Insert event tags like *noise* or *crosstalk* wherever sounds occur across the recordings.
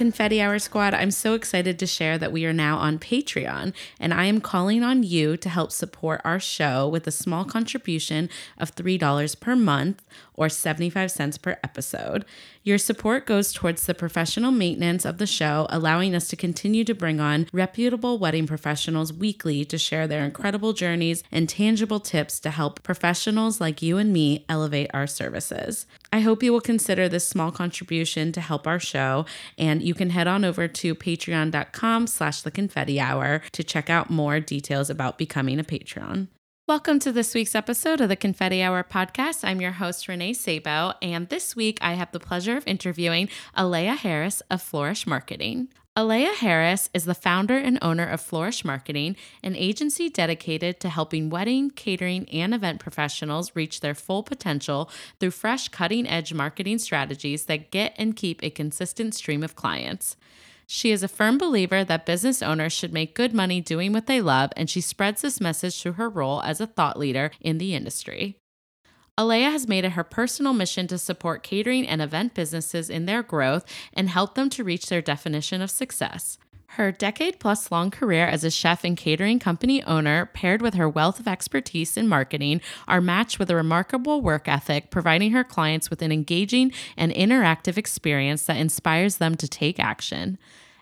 Confetti Hour Squad, I'm so excited to share that we are now on Patreon, and I am calling on you to help support our show with a small contribution of $3 per month or 75 cents per episode. Your support goes towards the professional maintenance of the show, allowing us to continue to bring on reputable wedding professionals weekly to share their incredible journeys and tangible tips to help professionals like you and me elevate our services. I hope you will consider this small contribution to help our show, and you can head on over to patreon.com slash the confetti hour to check out more details about becoming a patron. Welcome to this week's episode of the Confetti Hour podcast. I'm your host, Renee Sabo, and this week I have the pleasure of interviewing Aleya Harris of Flourish Marketing. Aleya Harris is the founder and owner of Flourish Marketing, an agency dedicated to helping wedding, catering, and event professionals reach their full potential through fresh, cutting edge marketing strategies that get and keep a consistent stream of clients. She is a firm believer that business owners should make good money doing what they love, and she spreads this message through her role as a thought leader in the industry. Aleya has made it her personal mission to support catering and event businesses in their growth and help them to reach their definition of success. Her decade plus long career as a chef and catering company owner, paired with her wealth of expertise in marketing, are matched with a remarkable work ethic, providing her clients with an engaging and interactive experience that inspires them to take action.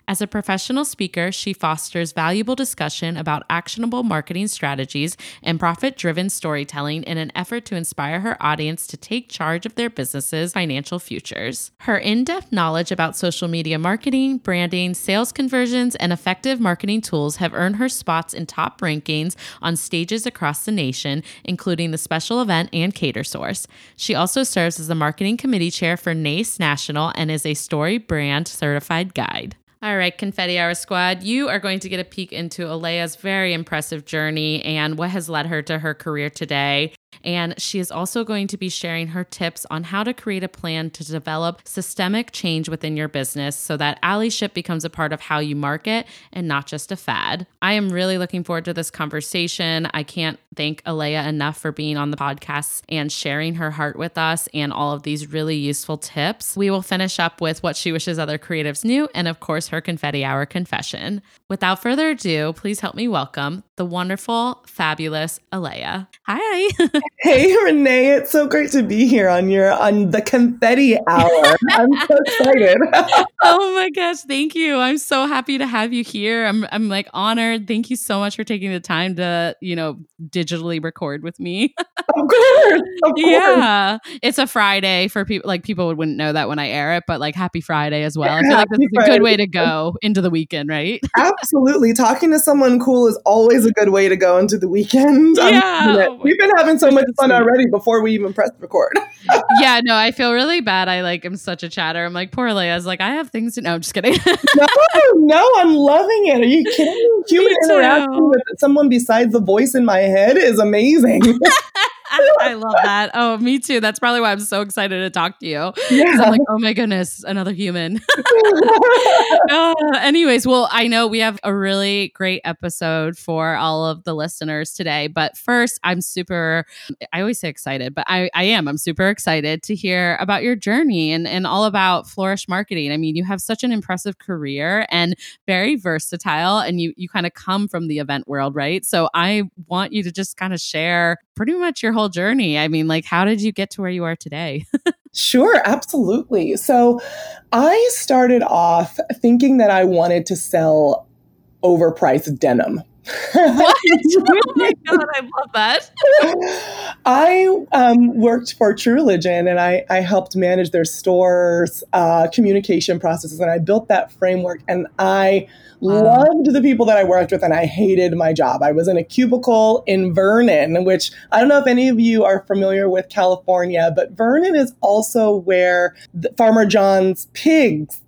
As a professional speaker, she fosters valuable discussion about actionable marketing strategies and profit driven storytelling in an effort to inspire her audience to take charge of their businesses' financial futures. Her in depth knowledge about social media marketing, branding, sales conversions, and effective marketing tools have earned her spots in top rankings on stages across the nation, including the special event and Catersource. She also serves as the marketing committee chair for NACE National and is a StoryBrand certified guide. All right, Confetti Hour Squad, you are going to get a peek into Aleya's very impressive journey and what has led her to her career today. And she is also going to be sharing her tips on how to create a plan to develop systemic change within your business so that allyship becomes a part of how you market and not just a fad. I am really looking forward to this conversation. I can't thank Aleya enough for being on the podcast and sharing her heart with us and all of these really useful tips. We will finish up with what she wishes other creatives knew and, of course, her confetti hour confession. Without further ado, please help me welcome the wonderful, fabulous Aleya. Hi. *laughs* hey Renee, it's so great to be here on your on the confetti hour. I'm so *laughs* excited. *laughs* oh my gosh, thank you. I'm so happy to have you here. I'm I'm like honored. Thank you so much for taking the time to, you know, digitally record with me. of course. Of course. Yeah. It's a Friday for people like people wouldn't know that when I air it, but like happy Friday as well. I feel like this is a good way to go into the weekend, right? Absolutely. Talking to someone cool is always a good way to go into the weekend. *laughs* Yeah. Um, we've been having so much fun already before we even pressed record. *laughs* yeah, no, I feel really bad. I like am such a chatter. I'm like, poor Leia's like, I have things to know. I'm just kidding. *laughs* no, no, I'm loving it. Are you kidding? Human interaction with someone besides the voice in my head is amazing. *laughs* I love that. Oh, me too. That's probably why I'm so excited to talk to you. Yeah. I'm like, oh my goodness, another human. *laughs* *laughs* uh, anyways, well, I know we have a really great episode for all of the listeners today. But first, I'm super, I always say excited, but I, I am. I'm super excited to hear about your journey and, and all about Flourish Marketing. I mean, you have such an impressive career and very versatile, and you, you kind of come from the event world, right? So I want you to just kind of share pretty much your whole journey. I mean, like, how did you get to where you are today? *laughs* sure, absolutely. So I started off thinking that I wanted to sell overpriced denim. What? *laughs* oh my god, I love that. I um, worked for True Religion, and I, I helped manage their stores' uh, communication processes, and I built that framework. And I wow. loved the people that I worked with, and I hated my job. I was in a cubicle in Vernon, which I don't know if any of you are familiar with California, but Vernon is also where Farmer John's pigs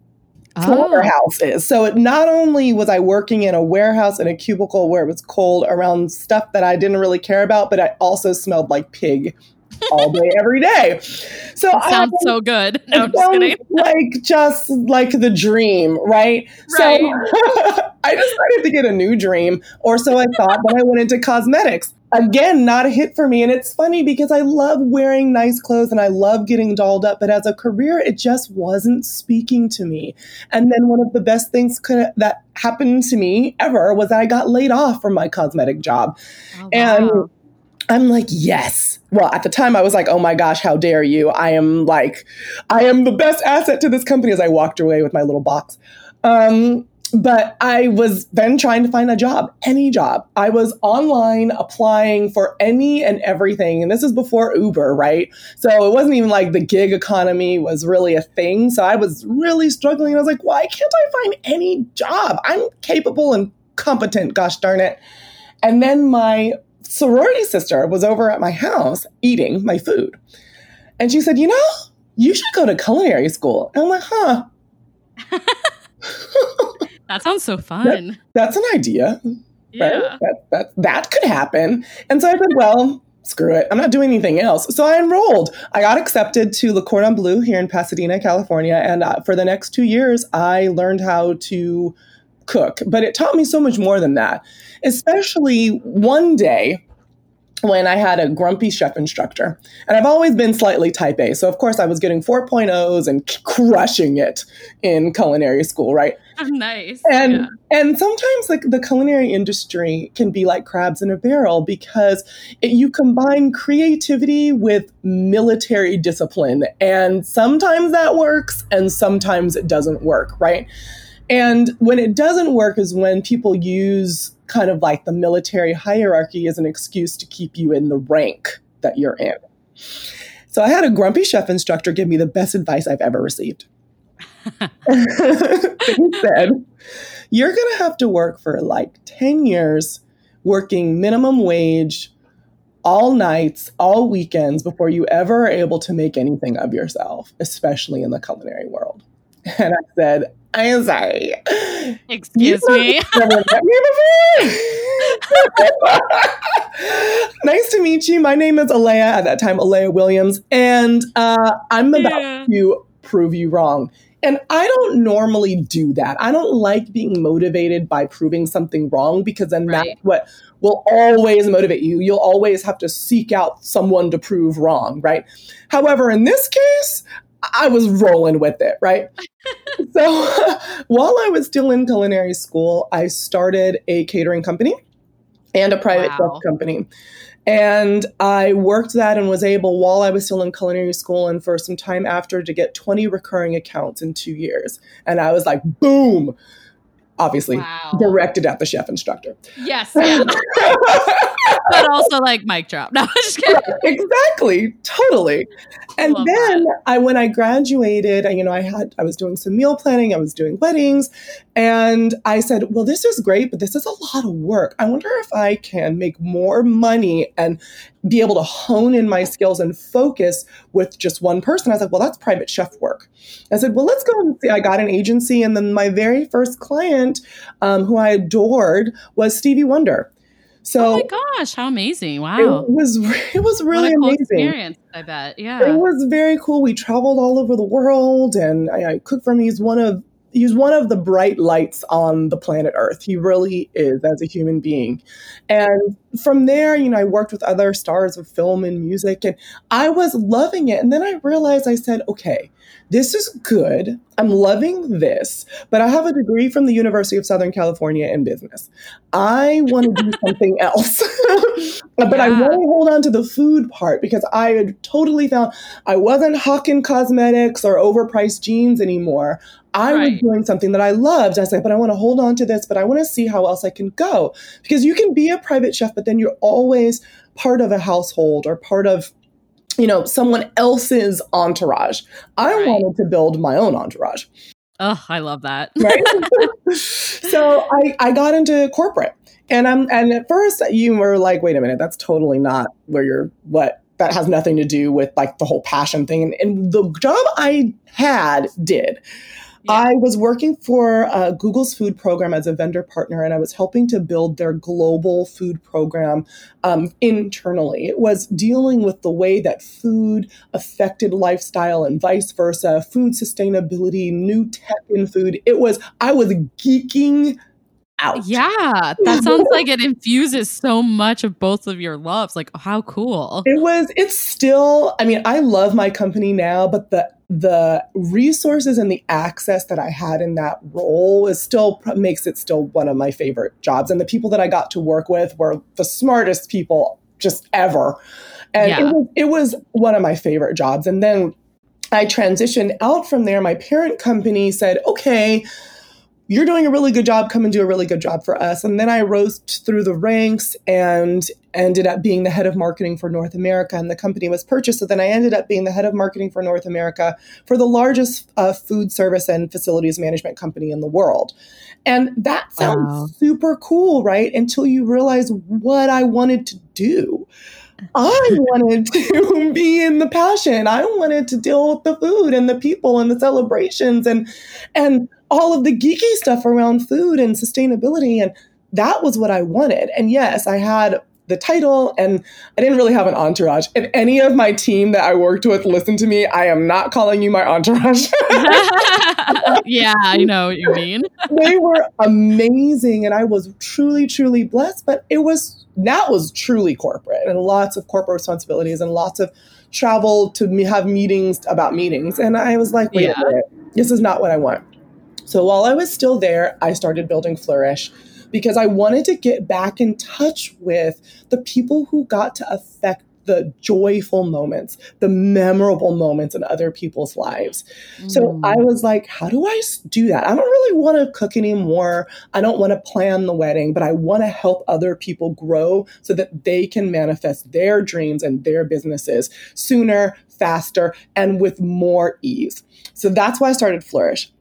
oh. is. So it not only was I working in a warehouse in a cubicle where it was cold around stuff that I didn't really care about, but I also smelled like pig all day, *laughs* every day. So sounds I, so good. No, I'm just kidding. *laughs* Like just like the dream, right? right. So *laughs* I decided to get a new dream, or so I thought. then I went into cosmetics. Again, not a hit for me. And it's funny because I love wearing nice clothes and I love getting dolled up, but as a career, it just wasn't speaking to me. And then one of the best things could, that happened to me ever was I got laid off from my cosmetic job. Oh, wow. And I'm like, yes. Well, at the time I was like, oh my gosh, how dare you? I am like, I am the best asset to this company as I walked away with my little box. Um, but I was then trying to find a job, any job. I was online applying for any and everything. And this is before Uber, right? So it wasn't even like the gig economy was really a thing. So I was really struggling. I was like, why can't I find any job? I'm capable and competent, gosh darn it. And then my sorority sister was over at my house eating my food. And she said, You know, you should go to culinary school. And I'm like, Huh. *laughs* *laughs* that sounds so fun. That, that's an idea. Yeah. Right? That, that, that could happen. And so I said, Well, screw it. I'm not doing anything else. So I enrolled. I got accepted to Le Cordon Bleu here in Pasadena, California. And uh, for the next two years, I learned how to cook. But it taught me so much more than that, especially one day when I had a grumpy chef instructor. And I've always been slightly type A. So, of course, I was getting 4.0s and crushing it in culinary school, right? *laughs* nice. And yeah. and sometimes like the culinary industry can be like crabs in a barrel because it, you combine creativity with military discipline. And sometimes that works and sometimes it doesn't work, right? And when it doesn't work is when people use kind of like the military hierarchy as an excuse to keep you in the rank that you're in. So I had a grumpy chef instructor give me the best advice I've ever received. He said, You're going to have to work for like 10 years working minimum wage all nights, all weekends before you ever are able to make anything of yourself, especially in the culinary world. And I said, I'm sorry. Excuse me. *laughs* nice to meet you. My name is Aleya, at that time, Aleya Williams, and uh, I'm about yeah. to prove you wrong. And I don't normally do that. I don't like being motivated by proving something wrong because then right. that's what will always motivate you. You'll always have to seek out someone to prove wrong, right? However, in this case, I was rolling with it, right? *laughs* so *laughs* while I was still in culinary school, I started a catering company and a private wow. chef company. And I worked that and was able, while I was still in culinary school and for some time after, to get 20 recurring accounts in two years. And I was like, boom, obviously wow. directed at the chef instructor. Yes. Yeah. *laughs* *laughs* but also like mic drop. *laughs* No, just kidding. exactly. Totally. And then that. I when I graduated, you know, I had I was doing some meal planning, I was doing weddings, and I said, "Well, this is great, but this is a lot of work. I wonder if I can make more money and be able to hone in my skills and focus with just one person." I was like, "Well, that's private chef work." I said, "Well, let's go and see." I got an agency, and then my very first client, um, who I adored, was Stevie Wonder. So, oh my gosh, how amazing! Wow, *laughs* it was it was really cool amazing. Experience, I bet. Yeah, it was very cool. We traveled all over the world, and I, I cooked for him. He's one of he's one of the bright lights on the planet Earth. He really is as a human being. And from there, you know, I worked with other stars of film and music, and I was loving it. And then I realized I said, okay, this is good. I'm loving this, but I have a degree from the University of Southern California in business. I want to do *laughs* something else. *laughs* but yeah. I want to hold on to the food part because I had totally found I wasn't hawking cosmetics or overpriced jeans anymore. I right. was doing something that I loved. I was like, but I want to hold on to this, but I want to see how else I can go. Because you can be a private chef, but then you're always part of a household or part of you know, someone else's entourage. I right. wanted to build my own entourage. Oh, I love that. right. *laughs* so I, I got into corporate. And I'm and at first you were like, wait a minute, that's totally not where you're what that has nothing to do with like the whole passion thing. And, and the job I had did. Yeah. I was working for uh, Google's food program as a vendor partner, and I was helping to build their global food program um, internally. It was dealing with the way that food affected lifestyle and vice versa, food sustainability, new tech in food. It was, I was geeking out. Yeah, that sounds like it infuses so much of both of your loves. Like, how cool. It was, it's still, I mean, I love my company now, but the the resources and the access that I had in that role is still makes it still one of my favorite jobs. And the people that I got to work with were the smartest people just ever. And yeah. it, was, it was one of my favorite jobs. And then I transitioned out from there. My parent company said, okay, you're doing a really good job. Come and do a really good job for us. And then I rose through the ranks and ended up being the head of marketing for North America. And the company was purchased. So then I ended up being the head of marketing for North America for the largest uh, food service and facilities management company in the world. And that sounds wow. super cool, right? Until you realize what I wanted to do. *laughs* I wanted to *laughs* be in the passion. I wanted to deal with the food and the people and the celebrations and and all of the geeky stuff around food and sustainability. And that was what I wanted. And yes, I had the title and I didn't really have an entourage. If any of my team that I worked with listened to me, I am not calling you my entourage. *laughs* yeah, I know what you mean. *laughs* they were amazing and I was truly, truly blessed, but it was that was truly corporate and lots of corporate responsibilities and lots of travel to have meetings about meetings. And I was like, wait yeah. a minute, this is not what I want. So while I was still there, I started building Flourish because I wanted to get back in touch with the people who got to affect the joyful moments, the memorable moments in other people's lives. Mm. So I was like, how do I do that? I don't really want to cook anymore. I don't want to plan the wedding, but I want to help other people grow so that they can manifest their dreams and their businesses sooner, faster, and with more ease. So that's why I started Flourish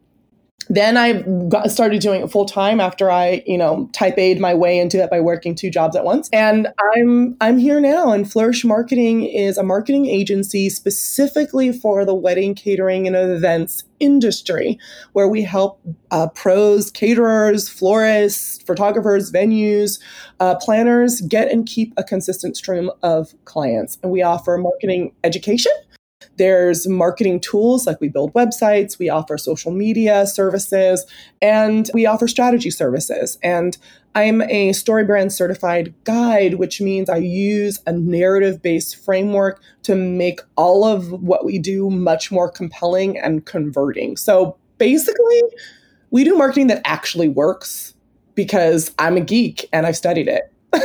then I got started doing it full time after I, you know, type A'd my way into it by working two jobs at once. And I'm I'm here now. And Flourish Marketing is a marketing agency specifically for the wedding catering and events industry, where we help uh, pros, caterers, florists, photographers, venues, uh, planners get and keep a consistent stream of clients. And we offer marketing education there's marketing tools like we build websites, we offer social media services, and we offer strategy services. And I'm a StoryBrand certified guide, which means I use a narrative based framework to make all of what we do much more compelling and converting. So basically, we do marketing that actually works because I'm a geek and I've studied it. Oh,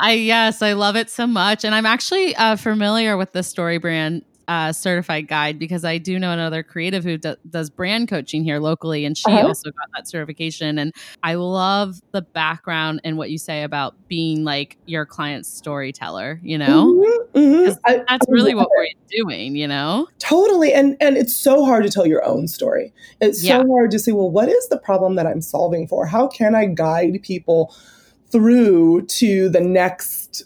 I yes, I love it so much, and I'm actually uh, familiar with the StoryBrand uh, certified guide because I do know another creative who do- does brand coaching here locally, and she uh-huh. also got that certification. And I love the background and what you say about being like your client's storyteller. You know, mm-hmm, mm-hmm. I, that's I really what it. we're doing. You know, totally. And and it's so hard to tell your own story. It's yeah. so hard to say, well, what is the problem that I'm solving for? How can I guide people? through to the next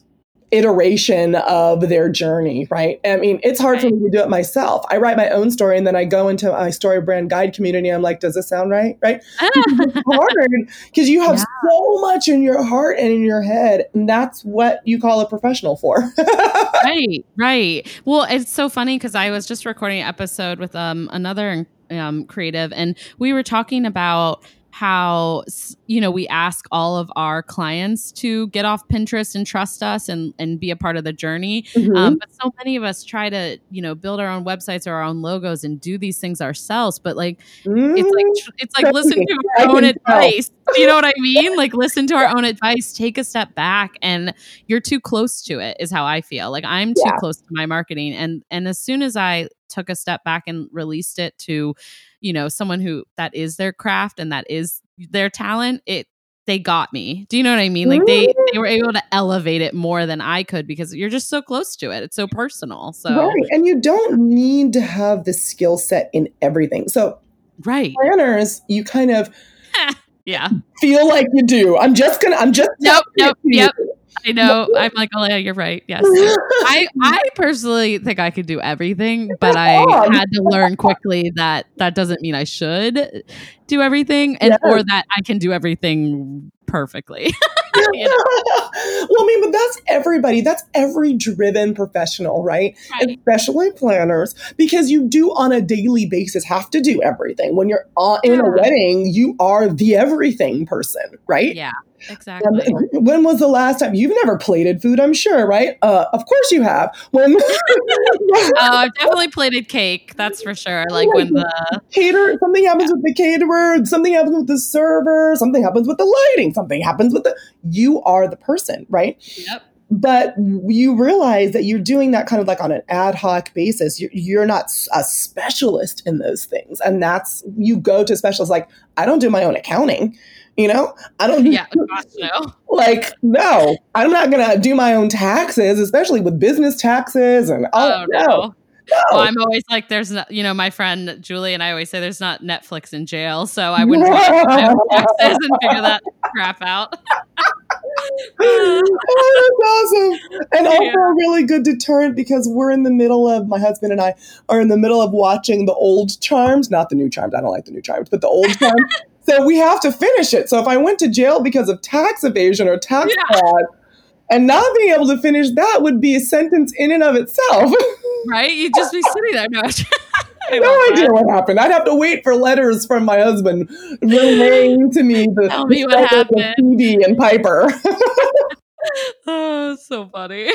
iteration of their journey, right? I mean, it's hard for me to do it myself. I write my own story and then I go into my StoryBrand guide community. I'm like, does this sound right? Right? *laughs* it's hard because you have yeah. so much in your heart and in your head. And that's what you call a professional for. *laughs* right, right. Well, it's so funny because I was just recording an episode with um, another um, creative and we were talking about how you know we ask all of our clients to get off pinterest and trust us and and be a part of the journey mm-hmm. um, but so many of us try to you know build our own websites or our own logos and do these things ourselves but like mm-hmm. it's like it's *laughs* like listen to our own advice *laughs* you know what i mean *laughs* like listen to our own advice take a step back and you're too close to it is how i feel like i'm too yeah. close to my marketing and and as soon as i took a step back and released it to you know someone who that is their craft and that is their talent it they got me. Do you know what i mean? Like they they were able to elevate it more than i could because you're just so close to it. It's so personal. So right and you don't need to have the skill set in everything. So right. planners you kind of *laughs* yeah. feel like you do. I'm just gonna i'm just nope nope yep I know. I'm like, oh yeah, you're right. Yes. *laughs* I I personally think I could do everything, but I had to learn quickly that that doesn't mean I should do everything and or that I can do everything perfectly. *laughs* you know? *laughs* well, I mean, but that's everybody. That's every driven professional, right? right? Especially planners, because you do on a daily basis have to do everything. When you're uh, in yeah. a wedding, you are the everything person, right? Yeah. Exactly. Um, *laughs* when was the last time you've never plated food? I'm sure, right? Uh, of course you have. When uh, I've definitely plated cake. That's for sure. Like when the caterer, something happens yeah. with the caterer, something happens with the server, something happens with the lighting, something happens with it, You are the person, right? Yep but you realize that you're doing that kind of like on an ad hoc basis you're, you're, not a specialist in those things and that's you go to specialists like i don't do my own accounting you know, I don't. Yeah, *laughs* gosh, no. Like, no, I'm not gonna do my own taxes, especially with business taxes and oh, oh no. No. Well, I'm always like, there's not, you know, my friend Julie and I always say there's not Netflix in jail, so I wouldn't *laughs* taxes and figure that crap out. *laughs* oh, that's awesome. And also a really good deterrent because we're in the middle of, my husband and I are in the middle of watching the old Charmed, not the new Charmed. I don't like the new Charmed, but the old *laughs* Charmed. So we have to finish it. So if I went to jail because of tax evasion or tax yeah. And not being able to finish that would be a sentence in and of itself. *laughs* Right? You'd just be sitting there. No, *laughs* no idea what happened. I'd have to wait for letters from my husband relaying to me the, *laughs* Tell me what happened. Phoebe and Piper. oh, so funny.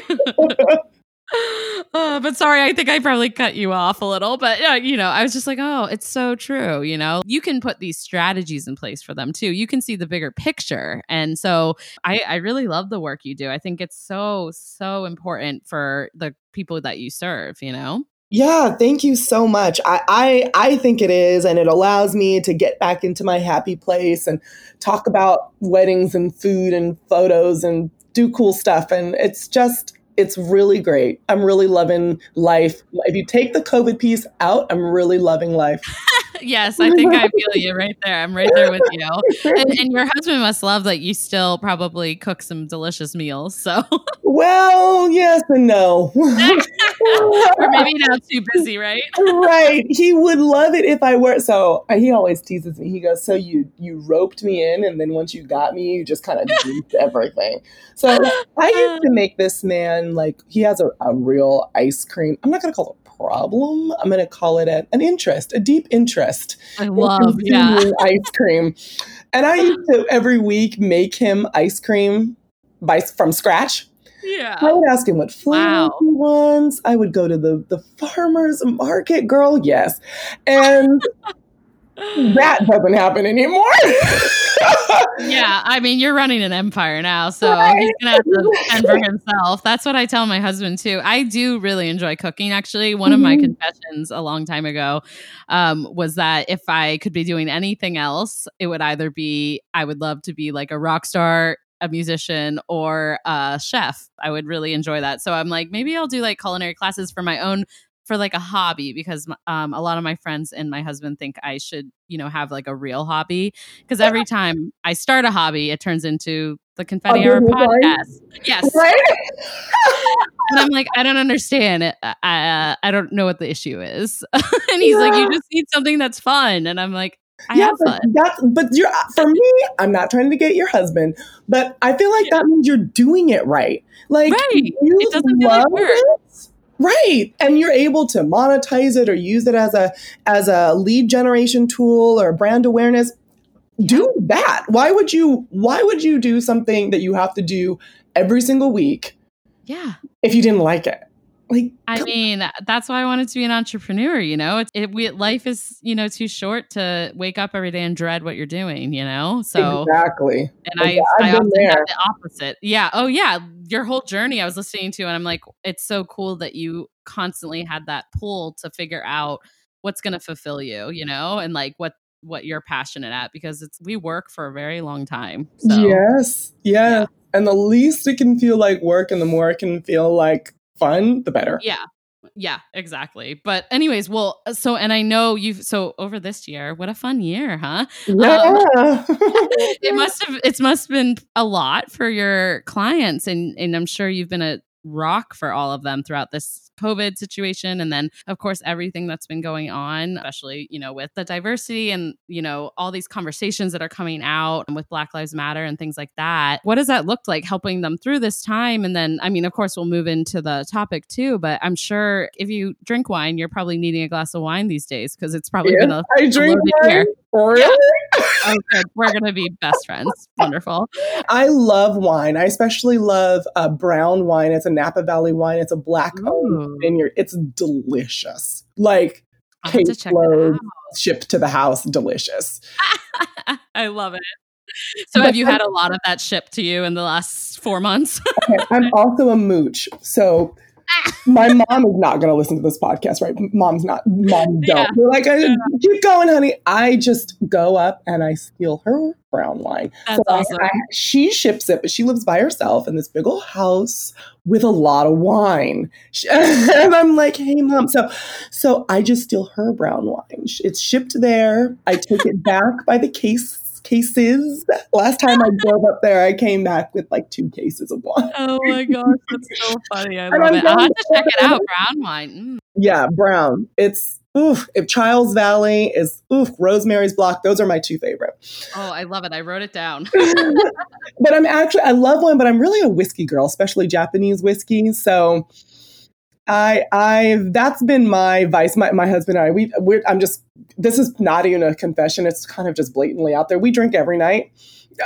Uh, but sorry, I think I probably cut you off a little. But uh, you know, I was just like, oh, it's so true. You know, you can put these strategies in place for them too. You can see the bigger picture, and so I, I really love the work you do. I think it's so so important for the people that you serve. You know. Yeah, thank you so much. I, I I think it is, and it allows me to get back into my happy place and talk about weddings and food and photos and do cool stuff. And it's just it's really great. I'm really loving life. If you take the COVID piece out, I'm really loving life. *laughs* yes, *laughs* I think I feel you right there. I'm right there with you. And, and, your husband must love that you still probably cook some delicious meals. So, well, yes and no. *laughs* or maybe not too busy, right? right. He would love it if I were. So uh, he always teases me. He goes, "So you you roped me in, and then once you got me, you just kind of duped everything." So I *laughs* used to make this man like he has a, a real ice cream. I'm not going to call it a problem. I'm going to call it a, an interest, a deep interest. I love yeah ice cream, and I used to every week make him ice cream by from scratch. Yeah. I would ask him what flavor wow. he wants. I would go to the the farmer's market, girl. Yes. And that doesn't happen anymore. *laughs* yeah, I mean, you're running an empire now, so right. he's gonna have to fend for himself. That's what I tell my husband too. I do really enjoy cooking. Actually, one mm-hmm. of my mm-hmm. confessions a long time ago um, was that if I could be doing anything else, it would either be I would love to be like a rock star a musician or a chef. I would really enjoy that. So I'm like, maybe I'll do like culinary classes for my own for like a hobby because um, a lot of my friends and my husband think I should, you know, have like a real hobby. Because every time I start a hobby, it turns into the Confetti Hour podcast. Yes. Right? and I'm like, I don't understand it. I, uh, I don't know what the issue is. *laughs* and he's yeah. like, you just need something that's fun. And I'm like, I yeah, but that's but you're for me. I'm not trying to get your husband, but I feel like that means you're doing it right. Like right. you it doesn't feel like work. It, Right. And you're able to monetize it or use it as a as a lead generation tool or brand awareness. Do that. Why would you why would you do something that you have to do every single week? Yeah. If you didn't like it. Like, I mean, that's why I wanted to be an entrepreneur. You know, it, it we, life is you know too short to wake up every day and dread what you're doing. You know, so exactly. And I, I've often there. have the opposite. Yeah. Oh, yeah. Your whole journey I was listening to, and I'm like, it's so cool that you constantly had that pull to figure out what's going to fulfill you. You know, and like what what you're passionate at because it's we work for a very long time. So, yes. Yeah. yeah. And the least it can feel like work and the more it can feel like fun, the better. Yeah. Yeah, exactly. But anyways, well, uh, so and I know you've so over this year, what a fun year, huh? Yeah. Um, *laughs* it must have it must have been a lot for your clients and and I'm sure you've been a rock for all of them throughout this COVID situation. And then, of course, everything that's been going on, especially, you know, with the diversity and, you know, all these conversations that are coming out with Black Lives Matter and things like that. What does that look like helping them through this time? And then, I mean, of course, we'll move into the topic too, but I'm sure if you drink wine, you're probably needing a glass of wine these days because it's probably Yeah, been a I drink wine. year. Really? Oh, good. We're going to be best friends. Wonderful. I love wine. I especially love uh, brown wine. It's a Napa Valley wine. It's a black vineyard. It's delicious. Like I'll have to check it caseload out. shipped to the house. Delicious. *laughs* I love it. So, have you had a lot of that shipped to you in the last four months? Okay, I'm also a mooch. So my mom is not going to listen to this podcast, right? Mom's not. Mom don't. Yeah. We're like, I, keep going, honey. I just go up and I steal her brown wine. That's So I- awesome. I- she ships it, but she lives by herself in this big old house with a lot of wine. She- *laughs* and I'm like, hey, mom. So, so I just steal her brown wine. It's shipped there. I take it back by the case cases. Last time I drove up there, I came back with like two cases of wine. Oh my *laughs* gosh, that's so funny. I love it. I'll have to check it out. Brown wine. Mm. Yeah, brown. It's oof. If Chiles Valley is oof, Rosemary's Block. Those are my two favorite. Oh, I love it. I wrote it down. *laughs* *laughs* but I'm actually I love one, but I'm really a whiskey girl, especially Japanese whiskey. So I I that's been my vice. My my husband and I we we're, I'm just this is not even a confession. It's kind of just blatantly out there. We drink every night.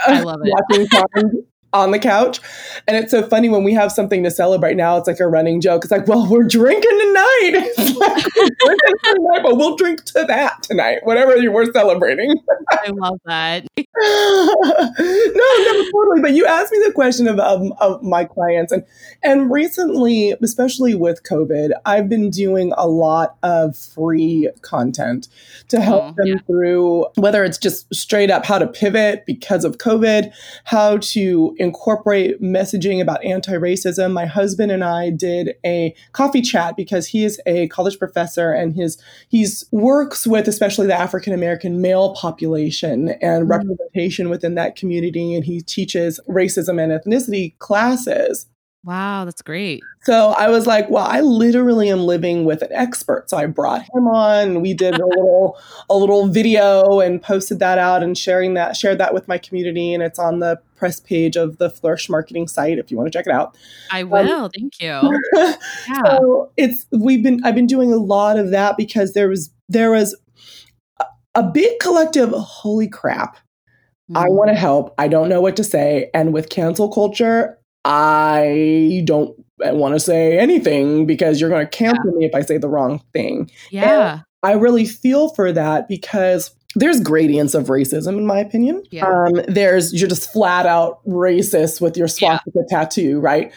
I love it. *laughs* On the couch, and it's so funny when we have something to celebrate. Now it's like a running joke. It's like, well, we're drinking tonight. *laughs* Like, we're drinking tonight, but we'll drink to that tonight, whatever you were celebrating. I love that. *laughs* no, no, totally. But you asked me the question of, of, of my clients, and and recently, especially with COVID, I've been doing a lot of free content to help Oh, them yeah. through whether it's just straight up how to pivot because of COVID, how to incorporate messaging about anti-racism. My husband and I did a coffee chat because he is a college professor and his he's works with especially the African American male population and Mm. representation within that community and he teaches racism and ethnicity classes. Wow, that's great. So I was like, well, I literally am living with an expert. So I brought him on. We did a little *laughs* a little video and posted that out and sharing that shared that with my community and it's on the press page of the Flourish marketing site if you want to check it out. I will. Thank you. *laughs* Yeah. So it's we've been I've been doing a lot of that because there was there was a, a big collective holy crap. I Mm. want to help. I don't know what to say and with cancel culture I don't want to say anything because you're going to cancel me if I say the wrong thing. Yeah. I really feel for that because there's gradients of racism, in my opinion. Yeah. Um, there's you're just flat out racist with your swastika tattoo, right?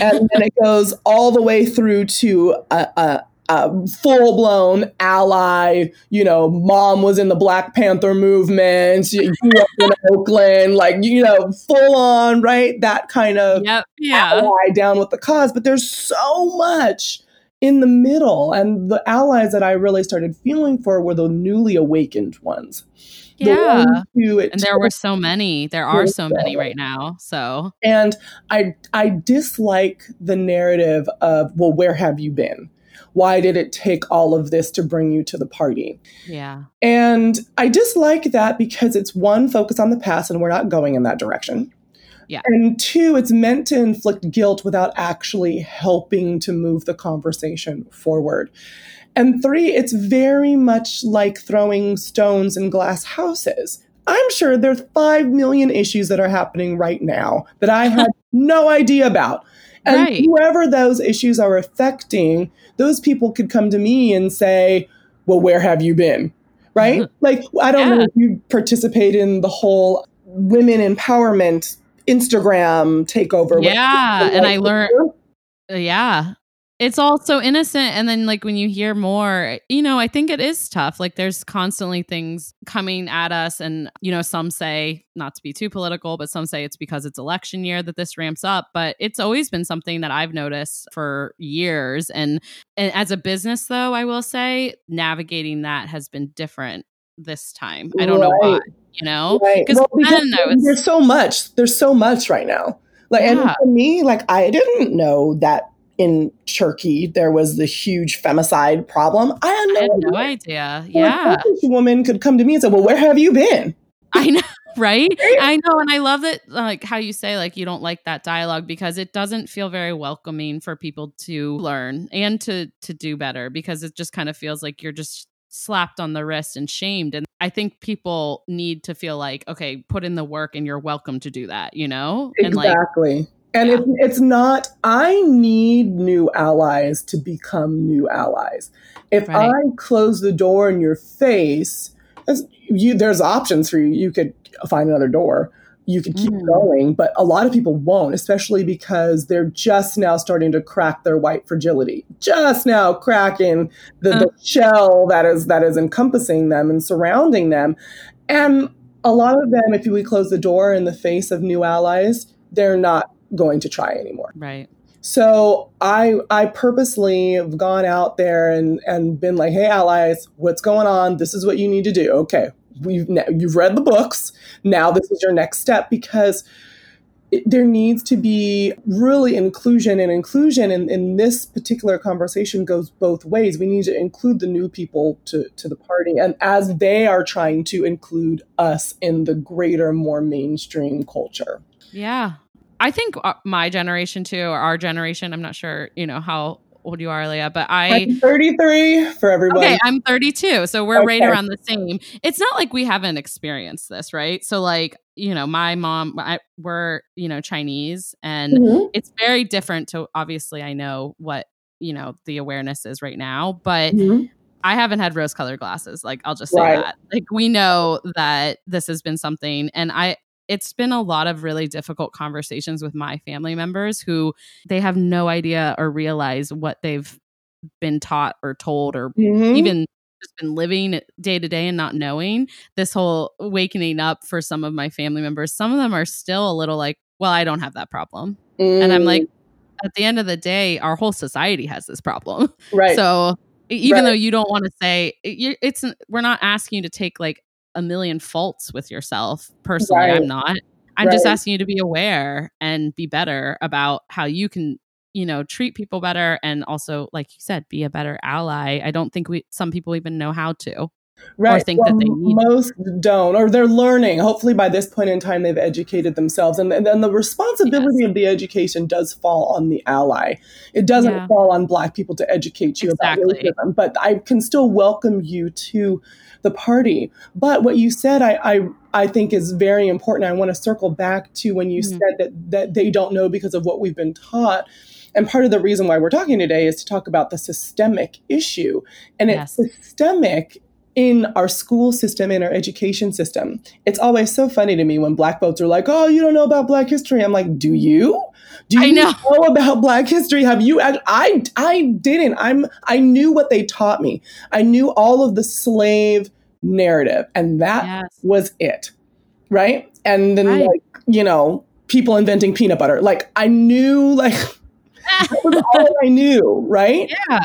And then it goes all the way through to a, a, Um, a full blown ally. You know, mom was in the Black Panther movement. She grew up in *laughs* Oakland, like you know, full on, right? That kind of Yep. Yeah. ally down with the cause, but there's so much in the middle. And the allies that I really started feeling for were the newly awakened ones. Yeah. it And there were so many. There are so many right now. So and I I dislike the narrative of, well, where have you been? Why did it take all of this to bring you to the party? yeah. And I dislike that because it's one, focus on the past, and we're not going in that direction. Yeah. And two, it's meant to inflict guilt without actually helping to move the conversation forward. And three, it's very much like throwing stones in glass houses. I'm sure there's 5 million issues that are happening right now that I had *laughs* no idea about. And Right. whoever those issues are affecting, those people could come to me and say, Well, where have you been? Right? Mm-hmm. like, I don't know if you participate in the whole women empowerment Instagram takeover. Yeah. And I learned, yeah. It's all so innocent and then like when you hear more you know i think it is tough like there's constantly things coming at us and you know some say not to be too political but some say it's because it's election year that this ramps up but it's always been something that i've noticed for years and, and as a business though i will say navigating that has been different this time i don't right. know why you know right. well, because was, there's so much there's so much right now like yeah. and for me like i didn't know that in Turkey there was the huge femicide problem. I had no, I had no idea. Yeah. A woman could come to me and say, Well, where have you been? I know, *laughs* right? I know. And I love that, like, how you say, like, you don't like that dialogue because it doesn't feel very welcoming for people to learn and to to do better because it just kind of feels like you're just slapped on the wrist and shamed. And I think people need to feel like, okay, put in the work and you're welcome to do that, you know? Exactly. And like, and yeah. it's, it's not, I need new allies to become new allies. If right. I close the door in your face, you, there's options for you. You could find another door. You could keep mm. going, but a lot of people won't, especially because they're just now starting to crack their white fragility, just now cracking the, the shell that is that is encompassing them and surrounding them. And a lot of them, if we close the door in the face of new allies, they're not going to try anymore. Right. So I I purposely have gone out there and and been like, hey allies, what's going on? This is what you need to do. Okay, we've you've read the books. Now this is your next step because it, there needs to be really inclusion and inclusion in, in this particular conversation goes both ways. We need to include the new people to, to the party and as they are trying to include us in the greater, more mainstream culture. Yeah. I think uh, my generation too, or our generation, I'm not sure, you know, how old you are, Leah, but I. I'm 33 for everyone. Okay, I'm 32. So we're okay. right around the same. It's not like we haven't experienced this, right? So, like, you know, my mom, I, we're, you know, Chinese, and mm-hmm. it's very different to obviously, I know what, you know, the awareness is right now, but. Mm-hmm. I haven't had rose colored glasses. Like, I'll just say right. that. Like, we know that this has been something. And I, it's been a lot of really difficult conversations with my family members who they have no idea or realize what they've been taught or told or mm-hmm. even just been living day to day and not knowing this whole wakening up for some of my family members some of them are still a little like well i don't have that problem mm. and i'm like mm. at the end of the day our whole society has this problem *laughs* right so even right. though you don't want to say it's we're not asking you to take like a million faults with yourself. Personally, right. I'm not. I'm right. just asking you to be aware and be better about how you can, you know, treat people better and also, like you said, be a better ally. I don't think we some people even know how to. Right. Or think well, that they need most don't, or they're learning. Hopefully, by this point in time, they've educated themselves, and, and then the responsibility yes. of the education does fall on the ally. It doesn't yeah. fall on Black people to educate you exactly. about racism, but I can still welcome you to the party. But what you said, I, I, I think is very important. I want to circle back to when you mm-hmm. said that, that they don't know because of what we've been taught. And part of the reason why we're talking today is to talk about the systemic issue. And yes. it's systemic in our school system, in our education system. It's always so funny to me when black folks are like, oh, you don't know about black history. I'm like, do you? Do you know. know. about black history? Have you I I didn't. I'm I knew what they taught me. I knew all of the slave narrative and that yes. was it. Right? And then right. like, you know, people inventing peanut butter. Like I knew like that was *laughs* all I knew, right? Yeah.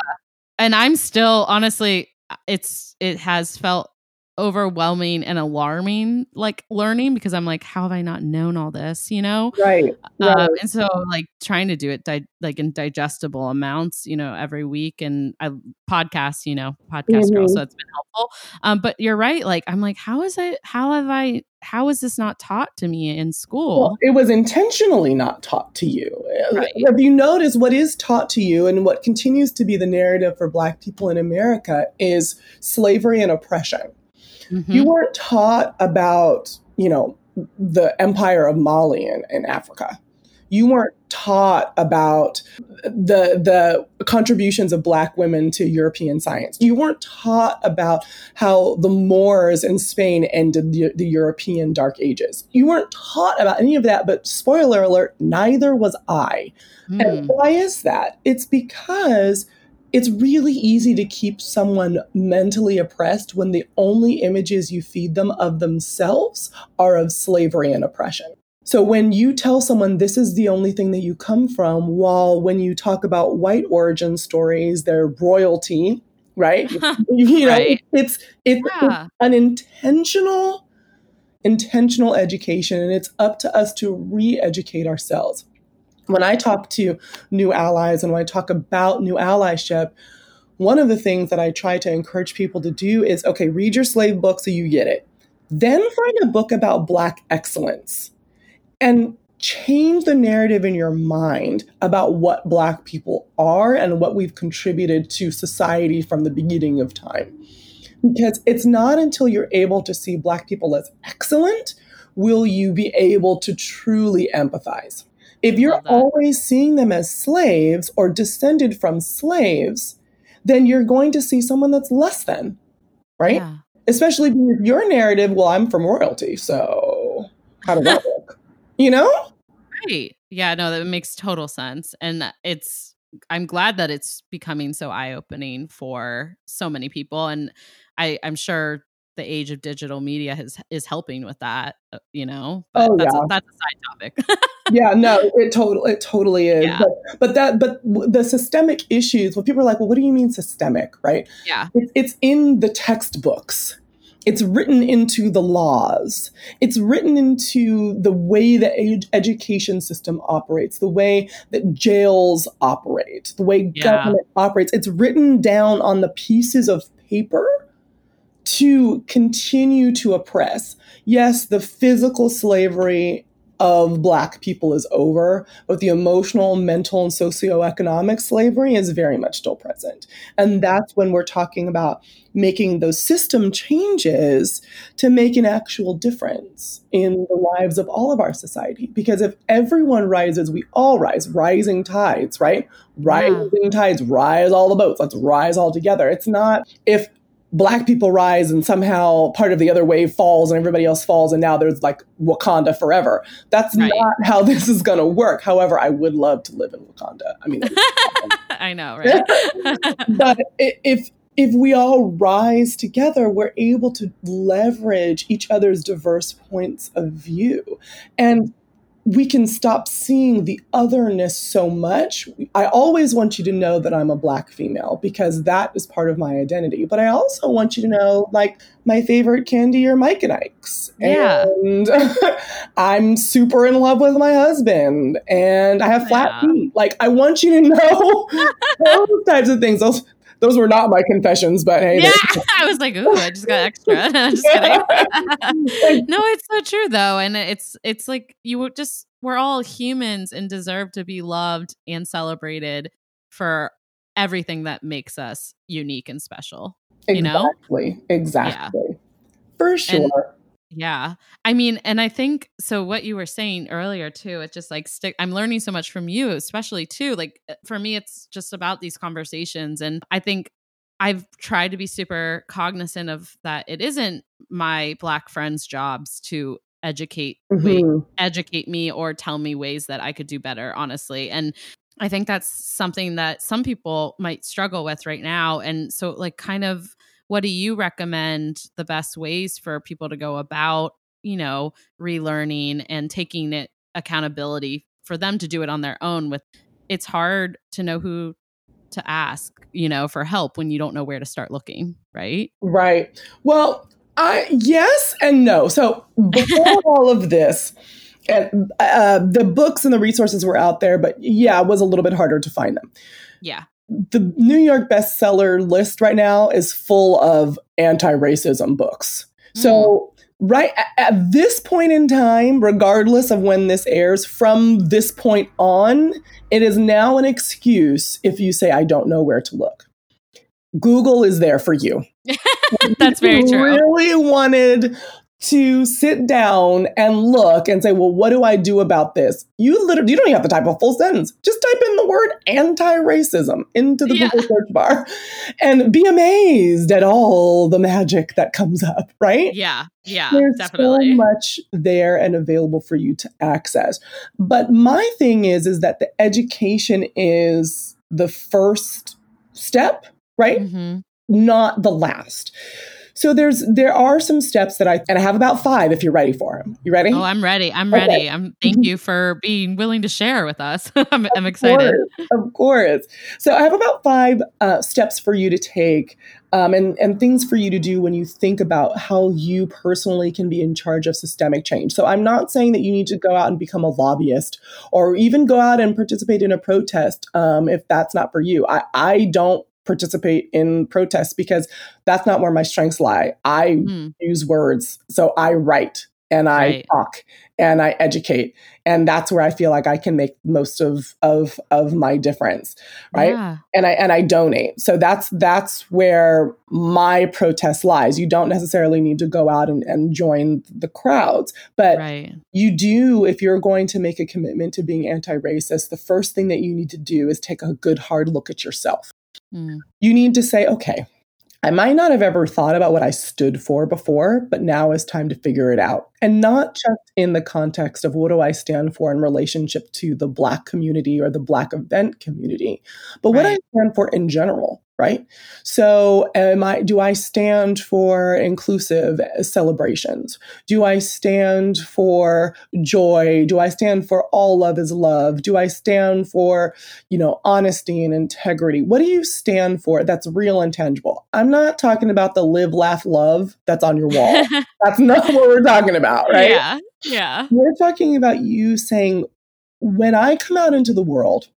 And I'm still honestly it's it has felt overwhelming and alarming like learning because i'm like how have i not known all this you know right, right. Um, and so like trying to do it di- like in digestible amounts you know every week and i podcast you know podcast mm-hmm. girl so it's been helpful um but you're right like i'm like how is it how have i how is this not taught to me in school well, it was intentionally not taught to you right. if you notice what is taught to you and what continues to be the narrative for black people in america is slavery and oppression Mm-hmm. You weren't taught about, you know, the empire of Mali in, in Africa. You weren't taught about the the contributions of black women to European science. You weren't taught about how the Moors in Spain ended the, the European Dark Ages. You weren't taught about any of that. But spoiler alert, neither was I. Mm. And why is that? It's because it's really easy to keep someone mentally oppressed when the only images you feed them of themselves are of slavery and oppression. So when you tell someone this is the only thing that you come from, while when you talk about white origin stories, they're royalty, right? *laughs* *laughs* you know, right. it's it's, yeah. it's an intentional intentional education and it's up to us to re-educate ourselves when I talk to new allies and when I talk about new allyship, one of the things that I try to encourage people to do is okay, read your slave book so you get it. Then find a book about Black excellence and change the narrative in your mind about what Black people are and what we've contributed to society from the beginning of time. Because it's not until you're able to see Black people as excellent will you be able to truly empathize. If you're always seeing them as slaves or descended from slaves, then you're going to see someone that's less than, right? Yeah. Especially your narrative, well, I'm from royalty, so how does that *laughs* work? You know? Right. Yeah, no, that makes total sense. And it's I'm glad that it's becoming so eye-opening for so many people. And I, I'm sure the age of digital media has is helping with that uh, you know but oh, that's, yeah. a, that's a side topic. Yeah no it totally it totally is yeah. but, but that but the systemic issues when people are like well what do you mean systemic? Right? Yeah. It's, it's in the textbooks. It's written into the laws. It's written into the way the ed- education system operates the way that jails operate the way yeah. government operates. It's written down on the pieces of paper to continue to oppress. Yes, the physical slavery of Black people is over, but the emotional, mental, and socioeconomic slavery is very much still present. And that's when we're talking about making those system changes to make an actual difference in the lives of all of our society. Because if everyone rises, we all rise, rising tides, right? Rising yeah. tides, rise all the boats, let's rise all together. It's not if black people rise and somehow part of the other wave falls and everybody else falls and now there's like Wakanda forever. That's right. not how *laughs* this is going to work. However, I would love to live in Wakanda. I mean, *laughs* I know, right? *laughs* but if if we all rise together, we're able to leverage each other's diverse points of view. And we can stop seeing the otherness so much. I always want you to know that I'm a black female because that is part of my identity. But I also want you to know, like, my favorite candy are Mike and Ike's. Yeah. And *laughs* I'm super in love with my husband and I have flat yeah. feet. Like, I want you to *laughs* know *laughs* those types of things. Those those were not my confessions, but hey. Yeah, *laughs* I was like, ooh, I just got extra. *laughs* just *laughs* kidding. no, it's so true though, and it's it's like you just we're all humans and deserve to be loved and celebrated for everything that makes us unique and special. Exactly. You know? Exactly. Yeah. For sure. And, yeah. I mean, and I think so what you were saying earlier too, it just like stick I'm learning so much from you, especially too. Like uh, for me it's just about these conversations and I think I've tried to be super cognizant of that it isn't my black friends' jobs to educate mm-hmm. educate me or tell me ways that I could do better, honestly. And I think that's something that some people might struggle with right now. And so like kind of what do you recommend the best ways for people to go about you know relearning and taking it accountability for them to do it on their own with it's hard to know who to ask you know for help when you don't know where to start looking right? Right. Well i yes and no. So before *laughs* all of this and uh, the books and the resources were out there but yeah it was a little bit harder to find them. Yeah the New York bestseller list right now is full of anti-racism books. Mm. So right at this point in time, regardless of when this airs, from this point on, it is now an excuse if you say I don't know where to look. Google is there for you. *laughs* That's very true. Really wanted to sit down and look and say, well, what do I do about this? You literally, you don't even have to type a full sentence. Just type in the word anti-racism into the yeah. Google search bar and be amazed at all the magic that comes up, right? Yeah. Yeah, There's definitely. so much there and available for you to access. But my thing is, is that the education is the first step, right? Mm-hmm. Not the last. So there's there are some steps that I and I have about five if you're ready for them. You ready? Oh, I'm ready. I'm okay. ready. I'm thank you for being willing to share with us. *laughs* I'm, I'm, excited. Course, of course. So I have about five uh, steps for you to take. Um, and, and things for you to do when you think about how you personally can be in charge of systemic change. So I'm not saying that you need to go out and become a lobbyist or even go out and participate in a protest um, if that's not for you. I, I don't participate in protests because that's not where my strengths lie. I mm. use words. So I write and I right. talk and I educate. And that's where I feel like I can make most of of of my difference. Right. Yeah. And I and I donate. So that's that's where my protest lies. You don't necessarily need to go out and, and join the crowds. But right. you do, if you're going to make a commitment to being anti-racist, the first thing that you need to do is take a good hard look at yourself. Mm. You need to say, okay, I might not have ever thought about what I stood for before, but now is time to figure it out. And not just in the context of what do I stand for in relationship to the Black community or the Black event community, but right. what I stand for in general right? So am i do i stand for inclusive celebrations? Do i stand for joy? Do i stand for all love is love? Do i stand for you know honesty and integrity? What do you stand for that's real and tangible? I'm not talking about the live laugh love that's on your wall. *laughs* That's not what we're talking about right? Yeah yeah. We're talking about you saying when i come out into the world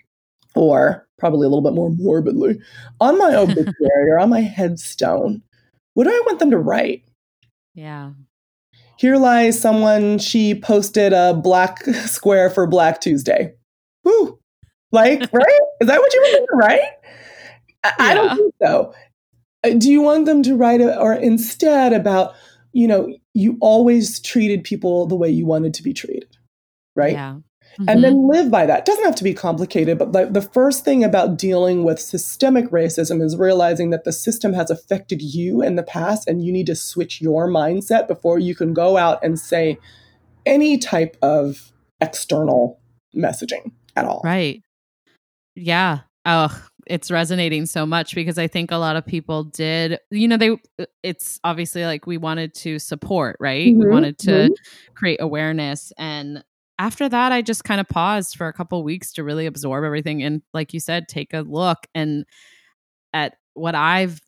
or probably a little bit more morbidly, on my *laughs* obituary or on my headstone, what do I want them to write? Yeah. Here lies someone, she posted a black *laughs* square for Black Tuesday. Woo! Like, *laughs* right? Is that what you want them to write? I, yeah. I don't think so. Uh, do you want them to write it or instead about, you know, you always treated people the way you wanted to be treated, right? Yeah. Mm-hmm. and then mm-hmm. live by that. It doesn't have to be complicated, but like the first thing about dealing with systemic racism is realizing that the system has affected you in the past and you need to switch your mindset before you can go out and say any type of external messaging at all. Right. Yeah. Oh, it's resonating so much because I think a lot of people did, you know, they, it's obviously like we wanted to support, right? Mm-hmm. We wanted to mm-hmm. create awareness. And after that i just kind of paused for a couple weeks to really absorb everything and like you said take a look and at what i've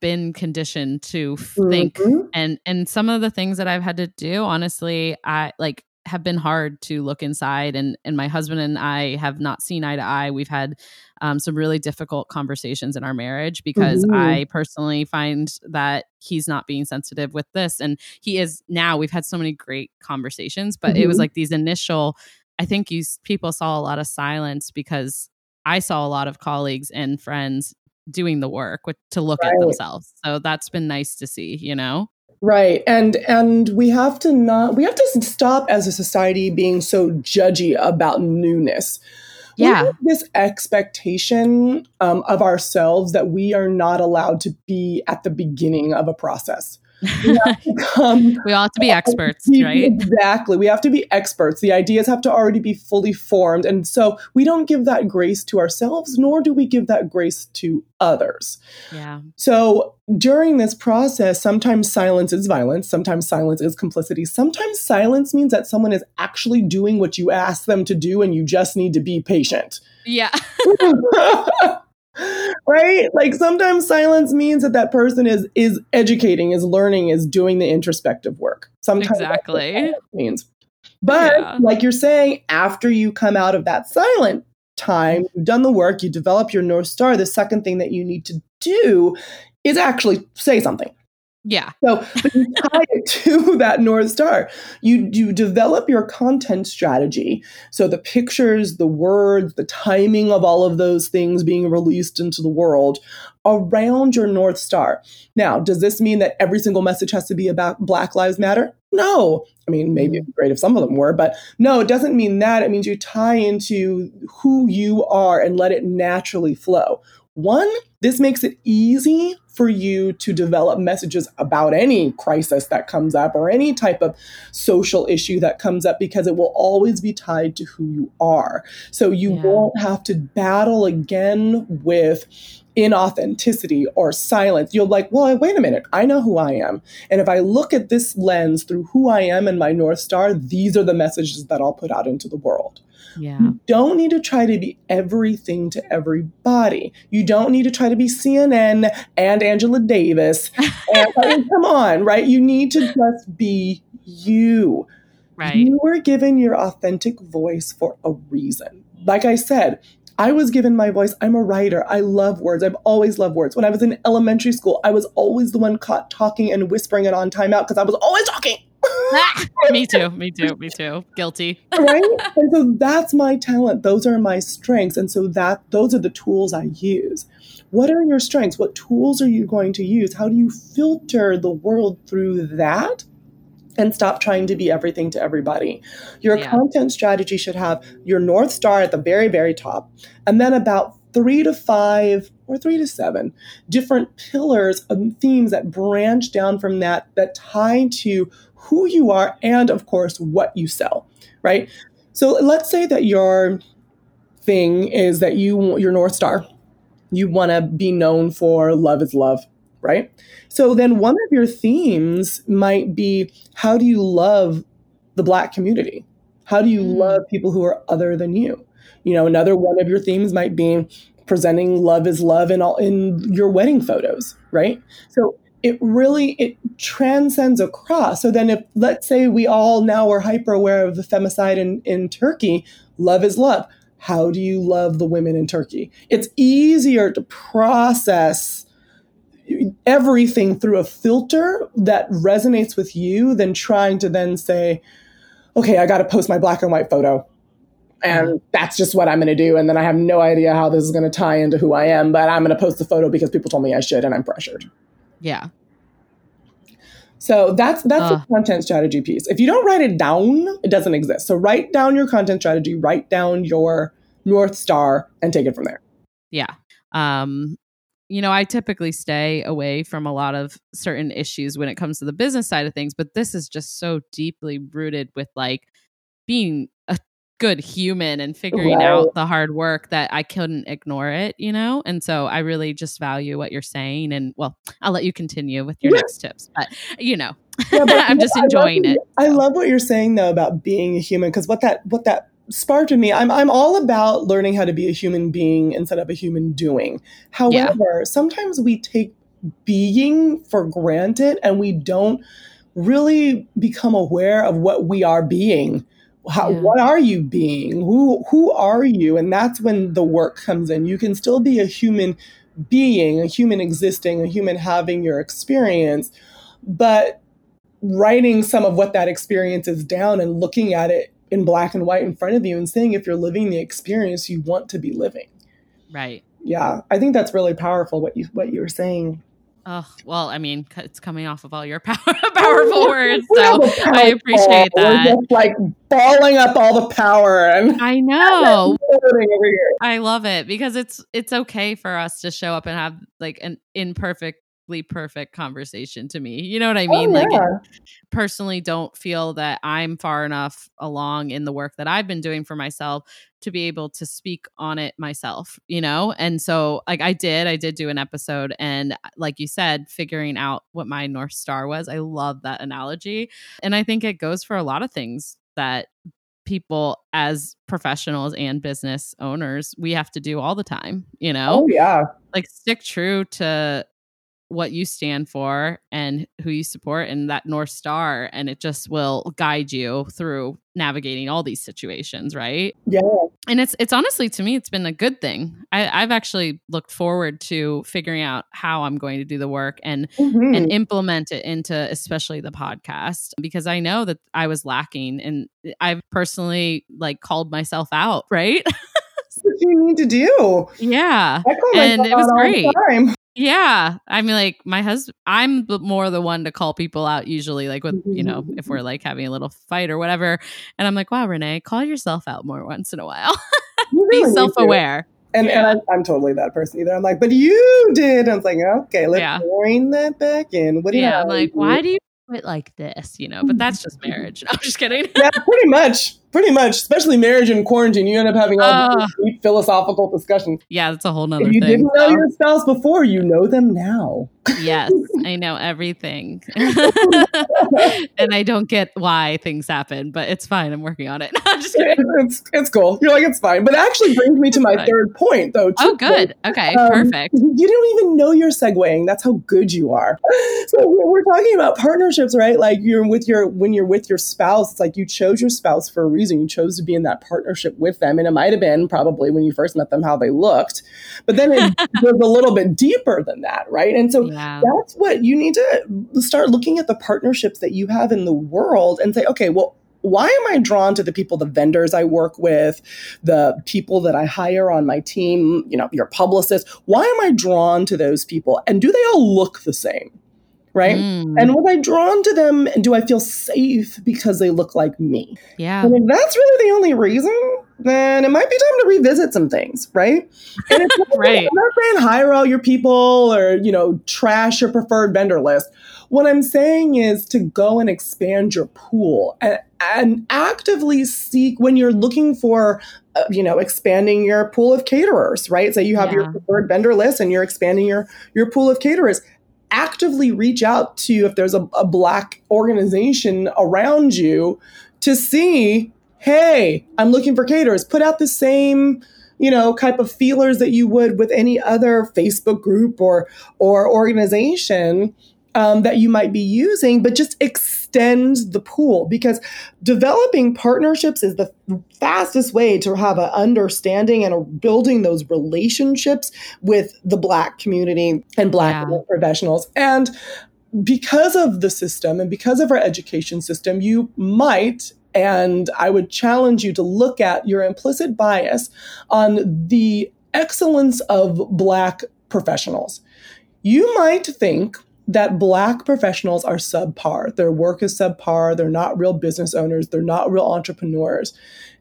been conditioned to think mm-hmm. and and some of the things that i've had to do honestly i like have been hard to look inside and and my husband and I have not seen eye to eye. We've had um, some really difficult conversations in our marriage because mm-hmm. I personally find that he's not being sensitive with this and he is now we've had so many great conversations but mm-hmm. it was mm-hmm. like these initial I think you people saw a lot of silence because I saw a lot of colleagues and friends doing the work with, to look right. at themselves. So that's been nice to see, you know. Right. And and we have to not we have to stop as a society being so judgy about newness. Yeah. this expectation um, of ourselves that we are not allowed to be at the beginning of a process. We, *laughs* we all have to be experts, right? Exactly. We have to be experts. The ideas have to already be fully formed. And so we don't give that grace to ourselves, nor do we give that grace to others. Yeah. So during this process, sometimes silence is violence, sometimes silence is complicity, sometimes silence means that someone is actually doing what you ask them to do and you just need to be patient. Yeah. *laughs* *laughs* right? Like sometimes silence means that that person is is educating is learning is doing the introspective work. Sometimes exactly. means. But yeah. like you're saying after you come out of that silent time you've done the work you develop your north star the second thing that you need to do is actually say something yeah. So you *laughs* tie it to that North Star. You you develop your content strategy. So the pictures, the words, the timing of all of those things being released into the world around your North Star. Now, does this mean that every single message has to be about Black Lives Matter? No. I mean, maybe it'd be great if some of them were, but no, it doesn't mean that. It means you tie into who you are and let it naturally flow. One, this makes it easy for you to develop messages about any crisis that comes up or any type of social issue that comes up because it will always be tied to who you are. So you Yeah. won't have to battle again with inauthenticity or silence. You'll like, well, wait a minute, I know who I am. And if I look at this lens through who I am and my North Star, these are the messages that I'll put out into the world. Yeah. You don't need to try to be everything to everybody. You don't need to try to be CNN and Angela Davis. *laughs* And, I mean, come on, right? You need to just be you. Right. You were given your authentic voice for a reason. Like I said, I was given my voice. I'm a writer. I love words. I've always loved words. When I was in elementary school, I was always the one caught talking and whispering it on timeout because I was always talking. *laughs* me too. Me too. Me too. Guilty. right? and so that's my talent. Those are my strengths. And so that those are the tools I use. What are your strengths? What tools are you going to use? How do you filter the world through that? And stop trying to be everything to everybody. Your Yeah. content strategy should have your North Star at the very, very top, and then about three to five or three to seven different pillars and themes that branch down from that, that tie to who you are and, of course, what you sell, right? So let's say that your thing is that you, your North Star, you want to be known for love is love, right? So then one of your themes might be how do you love the Black community? How do you Mm. love people who are other than you? You know, another one of your themes might be presenting love is love in all in your wedding photos, right? So it really it transcends across. So then if let's say we all now are hyper aware of the femicide in, in Turkey, love is love. How do you love the women in Turkey? It's easier to process everything through a filter that resonates with you than trying to then say, okay, I got to post my black and white photo. And mm-hmm. that's just what I'm going to do. And then I have no idea how this is going to tie into who I am, but I'm going to post the photo because people told me I should and I'm pressured. Yeah. So that's that's Ugh. the content strategy piece. If you don't write it down, it doesn't exist. So write down your content strategy, write down your North Star, and take it from there. Yeah. Um, you know, I typically stay away from a lot of certain issues when it comes to the business side of things, but this is just so deeply rooted with like being a good human and figuring Right. out the hard work that I couldn't ignore it, you know? And so I really just value what you're saying. And well, I'll let you continue with your Yeah. next tips, but you know, *laughs* Yeah, but *laughs* I'm just I love enjoying it. I love what you're saying though about being a human because what that what that sparked in me, I'm I'm all about learning how to be a human being instead of a human doing. However, sometimes we take being for granted and we don't really become aware of what we are being. How, Yeah. What are you being? Who who are you? And that's when the work comes in. You can still be a human being, a human existing, a human having your experience, but writing some of what that experience is down and looking at it in black and white in front of you and seeing if you're living the experience you want to be living. Right. Yeah, I think that's really powerful what you what you were saying. Oh, well, I mean, it's coming off of all your *laughs* power, powerful oh, words. *laughs* We So I appreciate that. Like balling up all the power and I *laughs* know. floating over here. I love it because it's it's okay for us to show up and have like an imperfectly perfect conversation to me. You know what I oh, mean? Oh, Like yeah. personally don't feel that I'm far enough along in the work that I've been doing for myself to be able to speak on it myself, you know? And so like I did, I did do an episode and uh, like you said, figuring out what my North Star was. I love that analogy. And I think it goes for a lot of things that people as professionals and business owners we have to do all the time, you oh, know? Oh yeah. like stick true to what you stand for and who you support and that north star and it just will guide you through navigating all these situations right Yeah. and it's it's honestly to me it's been a good thing I, i've actually looked forward to figuring out how i'm going to do the work and Mhm. and implement it into especially the podcast because i know that i was lacking and i've personally like called myself out right That's *laughs* what you need to do. yeah And it was out all the great. Yeah. I mean, like my husband, I'm more the one to call people out usually, like with, you know, if we're mm-hmm. like having a little fight or whatever. And I'm like, wow, Renee, call yourself out more once in a while. *laughs* Be self aware. And, yeah. and I'm, I'm, totally that person either. I'm like, but you did. I'm like, okay, let's yeah. bring that back in. What do you yeah, I'm like, why do you do it like this? You know, but mm-hmm. that's just marriage. *laughs* No, I'm just kidding. yeah, pretty much pretty much, especially marriage and quarantine, you end up having all uh, these philosophical discussions. Yeah, that's a whole nother if you thing. didn't know so. your spouse before, you know them now. yes, I know everything. *laughs* and I don't get why things happen, but it's fine. I'm working on it. *laughs* I'm just kidding. It's, it's cool. You're like, it's fine. But it actually brings me to my fine. third point, though. Too. Oh, good. Okay, um, perfect. You don't even know you're segueing. That's how good you are. *laughs* So we're talking about partnerships, right? Like you're with your, when you're with your spouse, it's like you chose your spouse for a reason reason you chose to be in that partnership with them. And it might have been probably when you first met them how they looked, but then it *laughs* goes a little bit deeper than that, right? And so yeah. that's what you need to start looking at the partnerships that you have in the world and say, okay, well, why am I drawn to the people, the vendors I work with, the people that I hire on my team, you know, your publicists? Why am I drawn to those people? And do they all look the same? Right? Mm. And was I drawn to them and do I feel safe because they look like me? Yeah. And if that's really the only reason, then it might be time to revisit some things, right? And it's *laughs* not, right. I'm not saying hire all your people or, you know, trash your preferred vendor list. What I'm saying is to go and expand your pool and, and actively seek when you're looking for uh, you know expanding your pool of caterers right so you have yeah. your preferred vendor list and you're expanding your your pool of caterers actively reach out to if there's a, a black organization around you to see hey i'm looking for caterers. Put out the same you know type of feelers that you would with any other facebook group or or organization um, that you might be using, but just extend the pool because developing partnerships is the fastest way to have an understanding and building those relationships with the Black community and Black yeah. professionals. And because of the system and because of our education system, you might and I would challenge you to look at your implicit bias on the excellence of Black professionals. You might think that black professionals are subpar. Their work is subpar. They're not real business owners. They're not real entrepreneurs.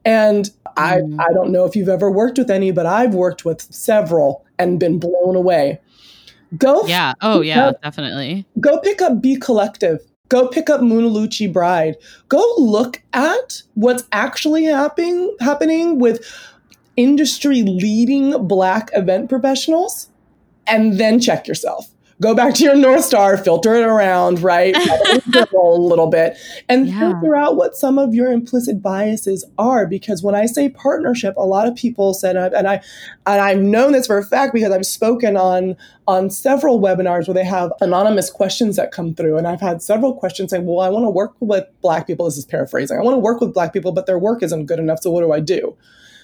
And I, mm. I don't know if you've ever worked with any, but I've worked with several and been blown away. Go. Yeah. Oh, yeah, up, definitely. Go pick up Be Collective. Go pick up Munaluchi Bride. Go look at what's actually happening happening with industry leading black event professionals and then check yourself go back to your North Star, filter it around, right? *laughs* a little bit and yeah. figure out what some of your implicit biases are. Because when I say partnership, a lot of people said, and I, and I've known this for a fact because I've spoken on, on several webinars where they have anonymous questions that come through. And I've had several questions saying, well, I want to work with Black people. This is paraphrasing. I want to work with Black people, but their work isn't good enough. So what do I do?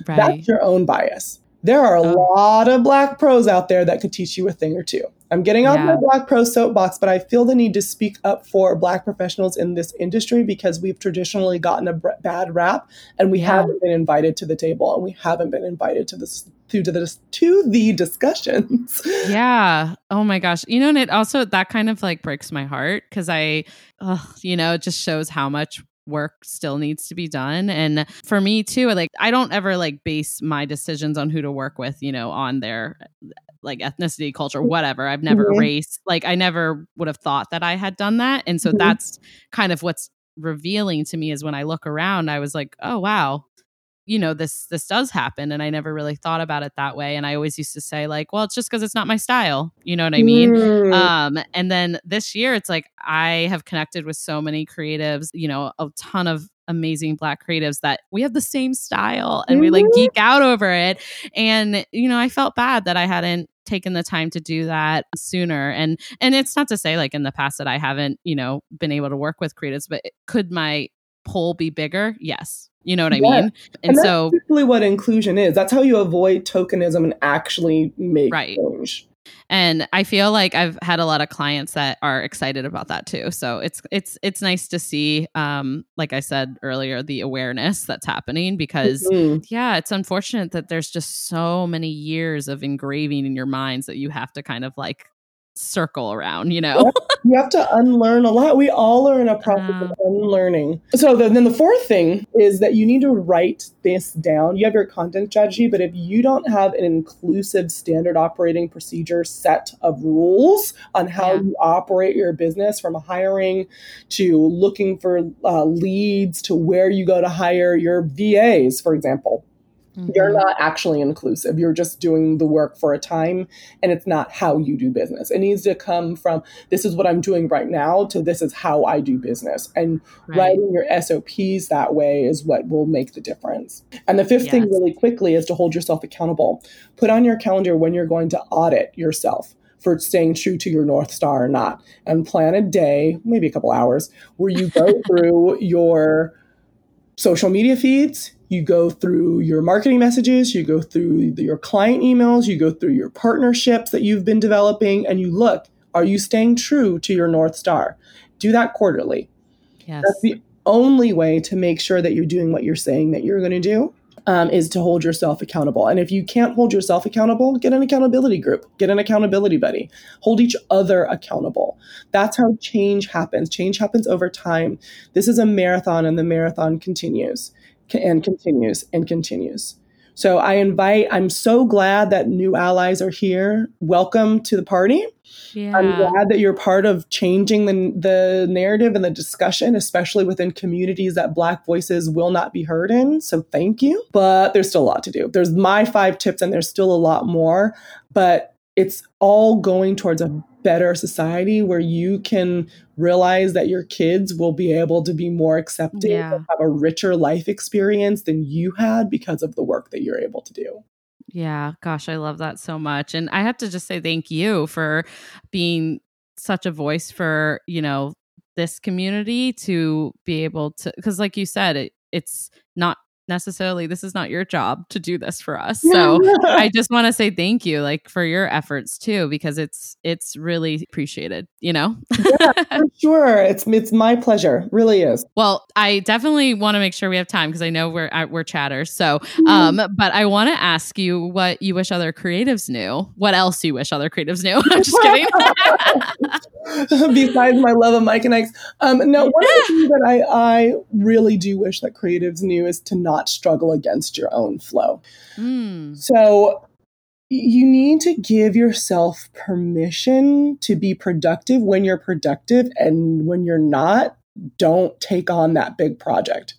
Right. That's your own bias. There are a oh. lot of Black pros out there that could teach you a thing or two. I'm getting off yeah. my Black Pro soapbox, but I feel the need to speak up for Black professionals in this industry because we've traditionally gotten a b- bad rap, and we yeah. haven't been invited to the table, and we haven't been invited to this to the to the discussions. *laughs* Yeah. Oh my gosh. You know, and it also that kind of like breaks my heart because I, you know, it just shows how much work still needs to be done and for me too like i don't ever like base my decisions on who to work with you know on their like ethnicity, culture, whatever. I've never mm-hmm. erased, like, I never would have thought that I had done that. And so mm-hmm. that's kind of what's revealing to me is when I look around, I was like, oh, wow, you know this this does happen and i never really thought about it that way and i always used to say like well it's just because it's not my style you know what i mean mm. um and then this year it's like i have connected with so many creatives you know a ton of amazing black creatives that we have the same style and mm-hmm. we like mm-hmm. geek out over it and you know i felt bad that i hadn't taken the time to do that sooner and and it's not to say like in the past that i haven't you know been able to work with creatives but could my poll be bigger yes you know what I mean? And, and so basically what inclusion is. That's how you avoid tokenism and actually make right. change. And I feel like I've had a lot of clients that are excited about that too. So it's it's it's nice to see um like I said earlier the awareness that's happening because mm-hmm. yeah, it's unfortunate that there's just so many years of engraving in your minds that you have to kind of like circle around, you know? you have to unlearn a lot. We all are in a process of unlearning. So the, then the fourth thing is that you need to write this down. You have your content strategy, but if you don't have an inclusive standard operating procedure set of rules on how yeah. you operate your business from hiring to looking for uh, leads to where you go to hire your VAs, for example, Mm-hmm. You're not actually inclusive. You're just doing the work for a time and it's not how you do business. It needs to come from this is what I'm doing right now to this is how I do business. And right. writing your SOPs that way is what will make the difference. And the fifth yes. thing, really quickly, is to hold yourself accountable. Put on your calendar when you're going to audit yourself for staying true to your North Star or not. And plan a day, maybe a couple hours, where you go *laughs* through your social media feeds, you go through your marketing messages, you go through your client emails, you go through your partnerships that you've been developing, and you look, are you staying true to your North Star? Do that quarterly. Yes. That's the only way to make sure that you're doing what you're saying that you're going to do um, is to hold yourself accountable. And if you can't hold yourself accountable, get an accountability group, get an accountability buddy, hold each other accountable. That's how change happens. Change happens over time. This is a marathon, and the marathon continues and continues and continues. So I invite, I'm so glad that new allies are here. Welcome to the party. Yeah. I'm glad that you're part of changing the, the narrative and the discussion, especially within communities that Black voices will not be heard in. So thank you. But there's still a lot to do. There's my five tips, and there's still a lot more. But it's all going towards a better society where you can realize that your kids will be able to be more accepting yeah. and have a richer life experience than you had because of the work that you're able to do. Yeah, gosh, I love that so much. And I have to just say thank you for being such a voice for, you know, this community to be able to cuz like you said, it, it's not necessarily this is not your job to do this for us. So *laughs* i just want to say thank you like for your efforts too because it's it's really appreciated you know? Yeah, for *laughs* sure. It's it's my pleasure. Really is. Well i definitely want to make sure we have time because i know we're we're chatters so um but i want to ask you what you wish other creatives knew. What else you wish other creatives knew? *laughs* I'm just kidding. Besides my love of mike and ike's. Um no one things that i i really do wish that creatives knew is to not not struggle against your own flow. Mm. So you need to give yourself permission to be productive when you're productive and when you're not, don't take on that big project.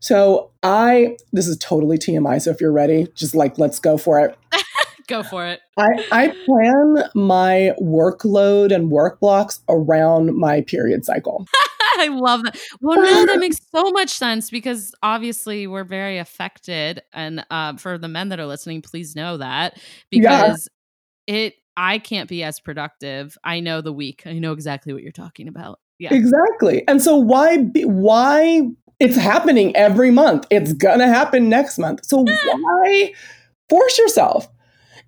So I this is totally TMI, so if you're ready, just like let's go for it. *laughs* go for it. I, I plan my workload and work blocks around my period cycle. *laughs* *laughs* I love that. Well, no, that makes *laughs* so much sense because obviously we're very affected. And uh, for the men that are listening, please know that because yeah. it, I can't be as productive. I know the week. I know exactly what you're talking about. Yeah, exactly. And so why be, why it's happening every month? It's gonna happen next month. So why force yourself?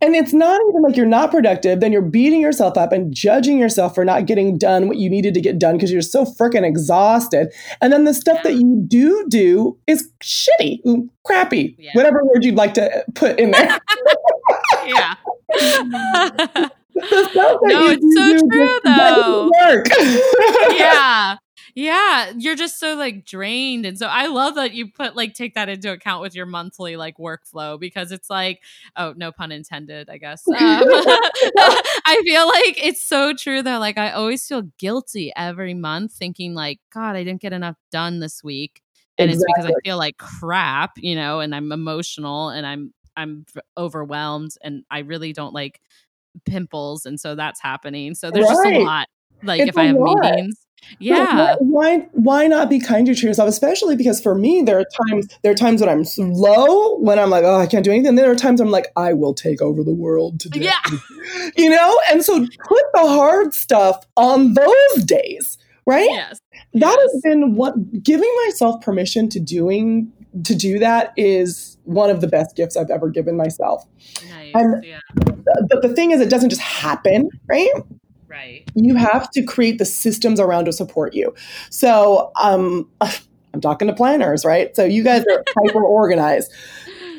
And it's not even like you're not productive, then you're beating yourself up and judging yourself for not getting done what you needed to get done because you're so freaking exhausted. And then the stuff yeah. that you do do is shitty, mm, crappy, yeah. whatever word you'd like to uh, put in there. yeah. *laughs* no, it's so true though. *laughs* yeah. Yeah, you're just so like drained. And so I love that you put like take that into account with your monthly like workflow because it's like, oh, no pun intended, I guess. Um, *laughs* *laughs* I feel like it's so true though. Like I always feel guilty every month thinking like, God, I didn't get enough done this week. And exactly. it's because I feel like crap, you know, and I'm emotional and I'm I'm overwhelmed and I really don't like pimples and so that's happening. So there's right. just a lot like it's if I have lot. meetings yeah. why why not be kinder to yourself especially because for me there are times there are times when i'm slow when i'm like oh i can't do anything. There are times i'm like i will take over the world today. Yeah. *laughs* You know? And so put the hard stuff on those days right? Yes. That yes. has been what giving myself permission to doing to do that is one of the best gifts i've ever given myself. Nice. and yeah. the, the thing is it doesn't just happen right Right. You have to create the systems around to support you. So um, *laughs* I'm talking to planners, right? So you guys are *laughs* hyper organized.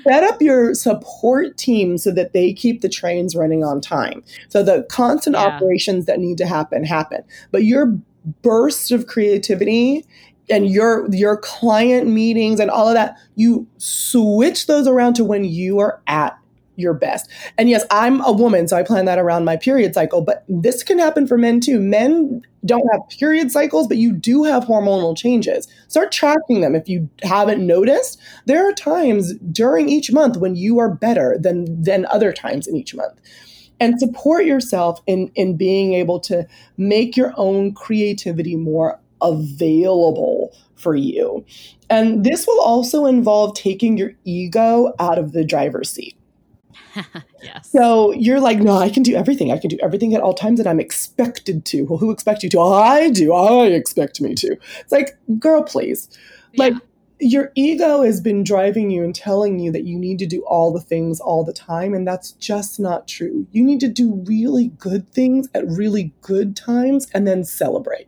set up your support team so that they keep the trains running on time. So the constant Yeah. operations that need to happen happen. But your burst of creativity and your your client meetings and all of that, you switch those around to when you are at your best. And yes, I'm a woman, so I plan that around my period cycle, but this can happen for men too. Men don't have period cycles, but you do have hormonal changes. Start tracking them if you haven't noticed. There are times during each month when you are better than than other times in each month. And support yourself in in being able to make your own creativity more available for you. And this will also involve taking your ego out of the driver's seat. *laughs* yes. So you're like, no, I can do everything. I can do everything at all times, and I'm expected to. Well, who expects you to? I do. I expect me to. It's like, girl, please. Like, your ego has been driving you and telling you that you need to do all the things all the time, and that's just not true. You need to do really good things at really good times and then celebrate.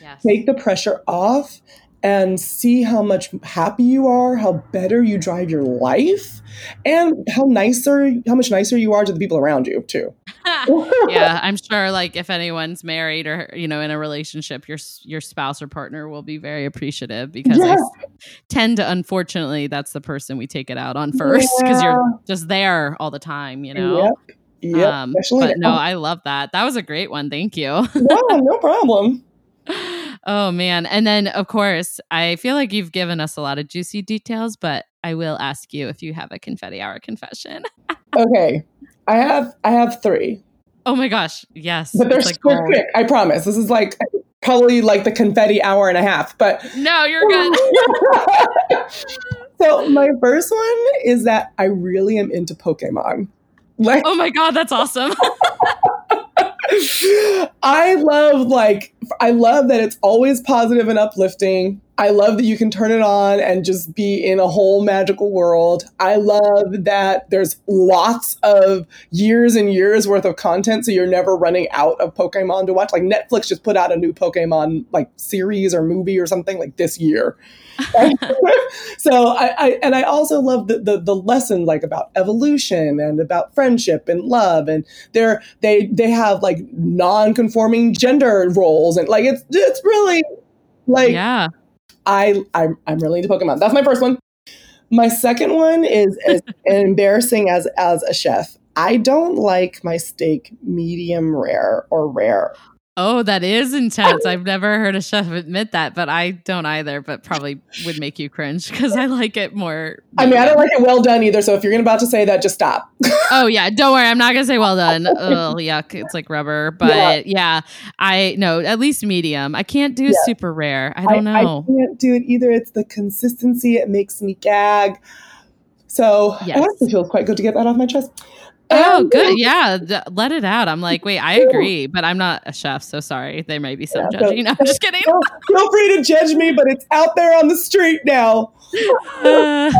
yes. Take the pressure off and see how much happy you are, how better you drive your life, and how nicer, how much nicer you are to the people around you too. *laughs* yeah, *laughs* I'm sure like if anyone's married or you know in a relationship, your your spouse or partner will be very appreciative because Yeah. s- tend to unfortunately that's the person we take it out on first because you're just there all the time, you know. Yep. Yep. Um, Especially but no. I love that. That was a great one. Thank you. yeah, no problem. *laughs* oh man. And then of course, I feel like you've given us a lot of juicy details, but I will ask you if you have a confetti hour confession. *laughs* Okay. I have I have three. Oh my gosh. Yes. But they're like quick, I promise. This is like probably like the confetti hour and a half. But No, you're good. *laughs* so my first one is that I really am into Pokemon. Like oh my god, that's awesome. *laughs* I love like I love that it's always positive and uplifting. I love that you can turn it on and just be in a whole magical world. I love that there's lots of years and years worth of content so you're never running out of Pokemon to watch. Like Netflix just put out a new Pokemon like series or movie or something like this year. *laughs* *laughs* so I, I and I also love the, the the lesson like about evolution and about friendship and love and they're they they have like non-conforming gender roles and like it's it's really like yeah. I I'm I'm really into Pokemon. That's my first one. My second one is, *laughs* as embarrassing as as a chef. I don't like my steak medium rare or rare. Oh, that is intense. *laughs* I've never heard a chef admit that, but I don't either, but probably would make you cringe because I like it more. I mean, I don't like it well done either. So if you're about to say that, just stop. *laughs* Oh yeah, don't worry. I'm not gonna say well done. Oh yuck, it's like rubber. But yeah, I no, at least medium. I can't do Yeah. super rare. I don't I, know. I can't do it either. It's the consistency. It makes me gag. So Yes. it actually feels quite good to get that off my chest. Oh, *laughs* good. Yeah, d- let it out. I'm like, wait, I agree, but I'm not a chef, so sorry. There may be some Yeah, so- judging. No, I'm *laughs* just kidding. Feel, feel free to judge me, but it's out there on the street now. Uh, *laughs*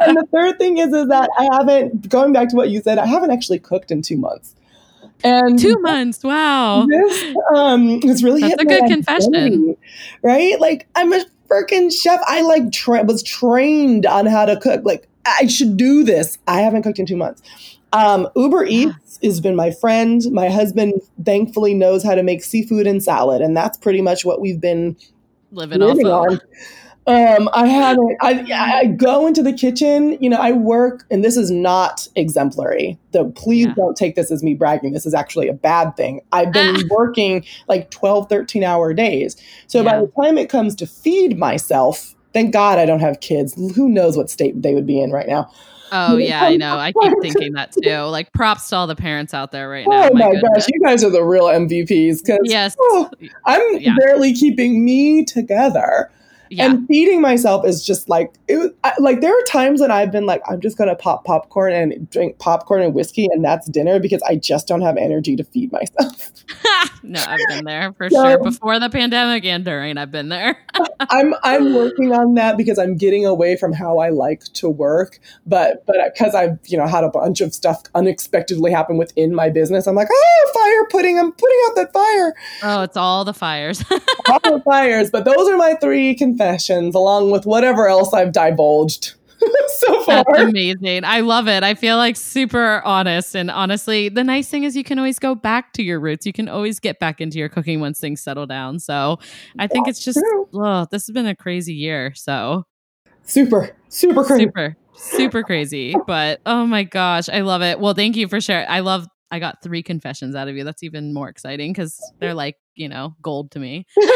And the third thing is, is that I haven't, going back to what you said, I haven't actually cooked in two months. And Two months. Wow. this um it's really That's a good confession. identity, right like i'm a freaking chef i like tra- was trained on how to cook like i should do this i haven't cooked in two months um uber Yeah. eats has been my friend my husband thankfully knows how to make seafood and salad and that's pretty much what we've been Living living off on of. um, I haven't. I, I go into the kitchen. You know, I work, and this is not exemplary. So please Yeah. don't take this as me bragging. This is actually a bad thing. I've been *laughs* working like 12, 13 hour days. So by the time it comes to feed myself, thank God I don't have kids. Who knows what state they would be in right now? Oh yeah, I know. I keep thinking that too. Like props to all the parents out there right now. oh my, goodness. gosh, you guys are the real MVPs because Yes. Oh, I'm Yeah. barely keeping me together. Yeah. And feeding myself is just like it. I, like there are times when I've been like, I'm just gonna pop popcorn and drink popcorn and whiskey, and that's dinner because I just don't have energy to feed myself. *laughs* no, I've been there for So- sure. Before the pandemic and during, I've been there. *laughs* I'm I'm working on that because I'm getting away from how I like to work, but but because I've you know had a bunch of stuff unexpectedly happen within my business, I'm like, oh, fire putting, I'm putting out that fire, oh, it's all the fires. *laughs* all the fires. But those are my three confessions, along with whatever else I've divulged. *laughs* so far. That's amazing. I love it. I feel like super honest. And honestly, the nice thing is you can always go back to your roots. You can always get back into your cooking once things settle down. So I think That's it's just, oh, this has been a crazy year. So super, super crazy. super, super crazy. But oh my gosh, I love it. Well, thank you for sharing. I love, I got three confessions out of you. That's even more exciting because they're like, you know, gold to me. *laughs* uh,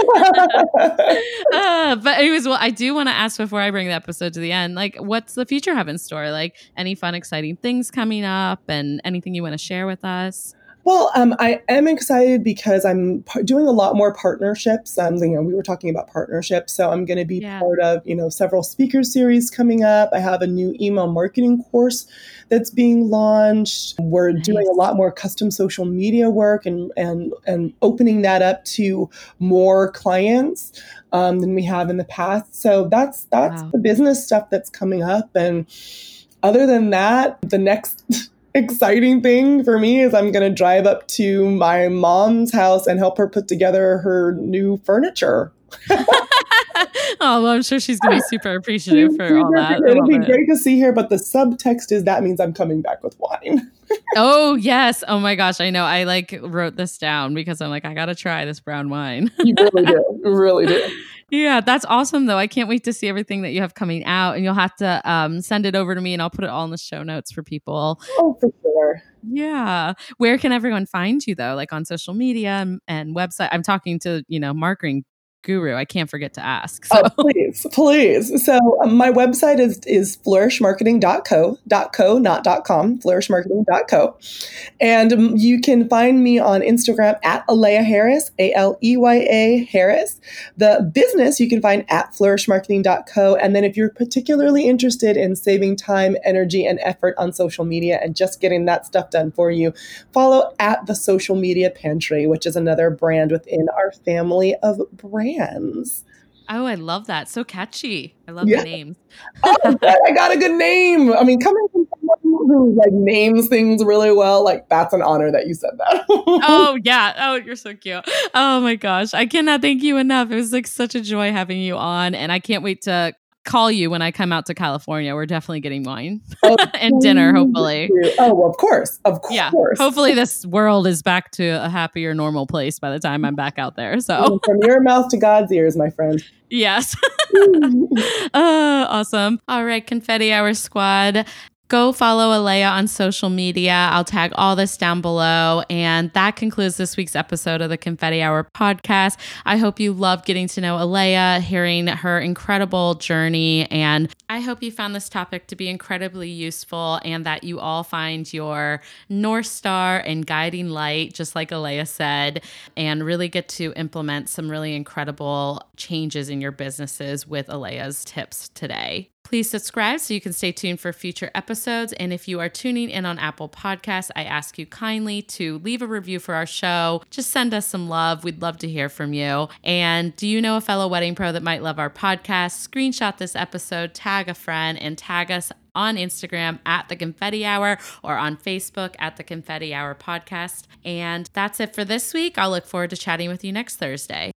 but anyways, well, I do want to ask before I bring the episode to the end, like, what's the future have in store? Like, any fun, exciting things coming up, and anything you want to share with us? Well, um, I am excited because I'm par- doing a lot more partnerships. Um, you know, we were talking about partnerships, so I'm going to be Yeah. part of you know several speaker series coming up. I have a new email marketing course that's being launched. We're doing a lot more custom social media work and and and opening that up to more clients um, than we have in the past. So that's that's Wow. the business stuff that's coming up. And other than that, the next *laughs* exciting thing for me is I'm going to drive up to my mom's house and help her put together her new furniture. *laughs* oh, well, I'm sure she's gonna be super appreciative for all that. It'll be it. great to see her, but the subtext is that means I'm coming back with wine. *laughs* Oh yes. Oh my gosh. I know. I like wrote this down because I'm like, I gotta try this brown wine. You really do. *laughs* You really do. Yeah, that's awesome though. I can't wait to see everything that you have coming out and you'll have to um, send it over to me and I'll put it all in the show notes for people. Oh, for sure. Yeah. Where can everyone find you though? Like on social media and, and website? I'm talking to, you know, marketing guru. I can't forget to ask. So Oh, *laughs* please, please. So um, my website is is flourishmarketing.co, .co, not dot .com, flourishmarketing.co. And um, you can find me on Instagram at Aleya Harris, A-L-E-Y-A Harris. The business you can find at flourishmarketing.co. And then if you're particularly interested in saving time, energy, and effort on social media and just getting that stuff done for you, follow at the Social Media Pantry, which is another brand within our family of brands. Oh, I love that. So catchy. I love Yeah. the names. *laughs* oh, I got a good name. I mean, coming from someone who like names things really well, like that's an honor that you said that. oh *laughs* yeah. Oh, you're so cute. Oh my gosh. I cannot thank you enough. It was like such a joy having you on. And I can't wait to call you when I come out to California. We're definitely getting wine Oh, *laughs* and dinner, hopefully. Oh, well, of course, of course. Yeah. Hopefully this world is back to a happier, normal place by the time I'm back out there. So From your mouth to God's ears, my friend. yes. *laughs* *laughs* uh, awesome. All right, Confetti Hour Squad. Go follow Aleya on social media. I'll tag all this down below. And that concludes this week's episode of the Confetti Hour podcast. I hope you loved getting to know Aleya, hearing her incredible journey. And I hope you found this topic to be incredibly useful and that you all find your North Star and guiding light, just like Aleya said, and really get to implement some really incredible changes in your businesses with Aleya's tips today. Please subscribe so you can stay tuned for future episodes. And if you are tuning in on Apple Podcasts, I ask you kindly to leave a review for our show. Just send us some love. We'd love to hear from you. And do you know a fellow wedding pro that might love our podcast? Screenshot this episode, tag a friend, and tag us on Instagram at the Confetti Hour or on Facebook at the Confetti Hour Podcast. And that's it for this week. I'll look forward to chatting with you next Thursday.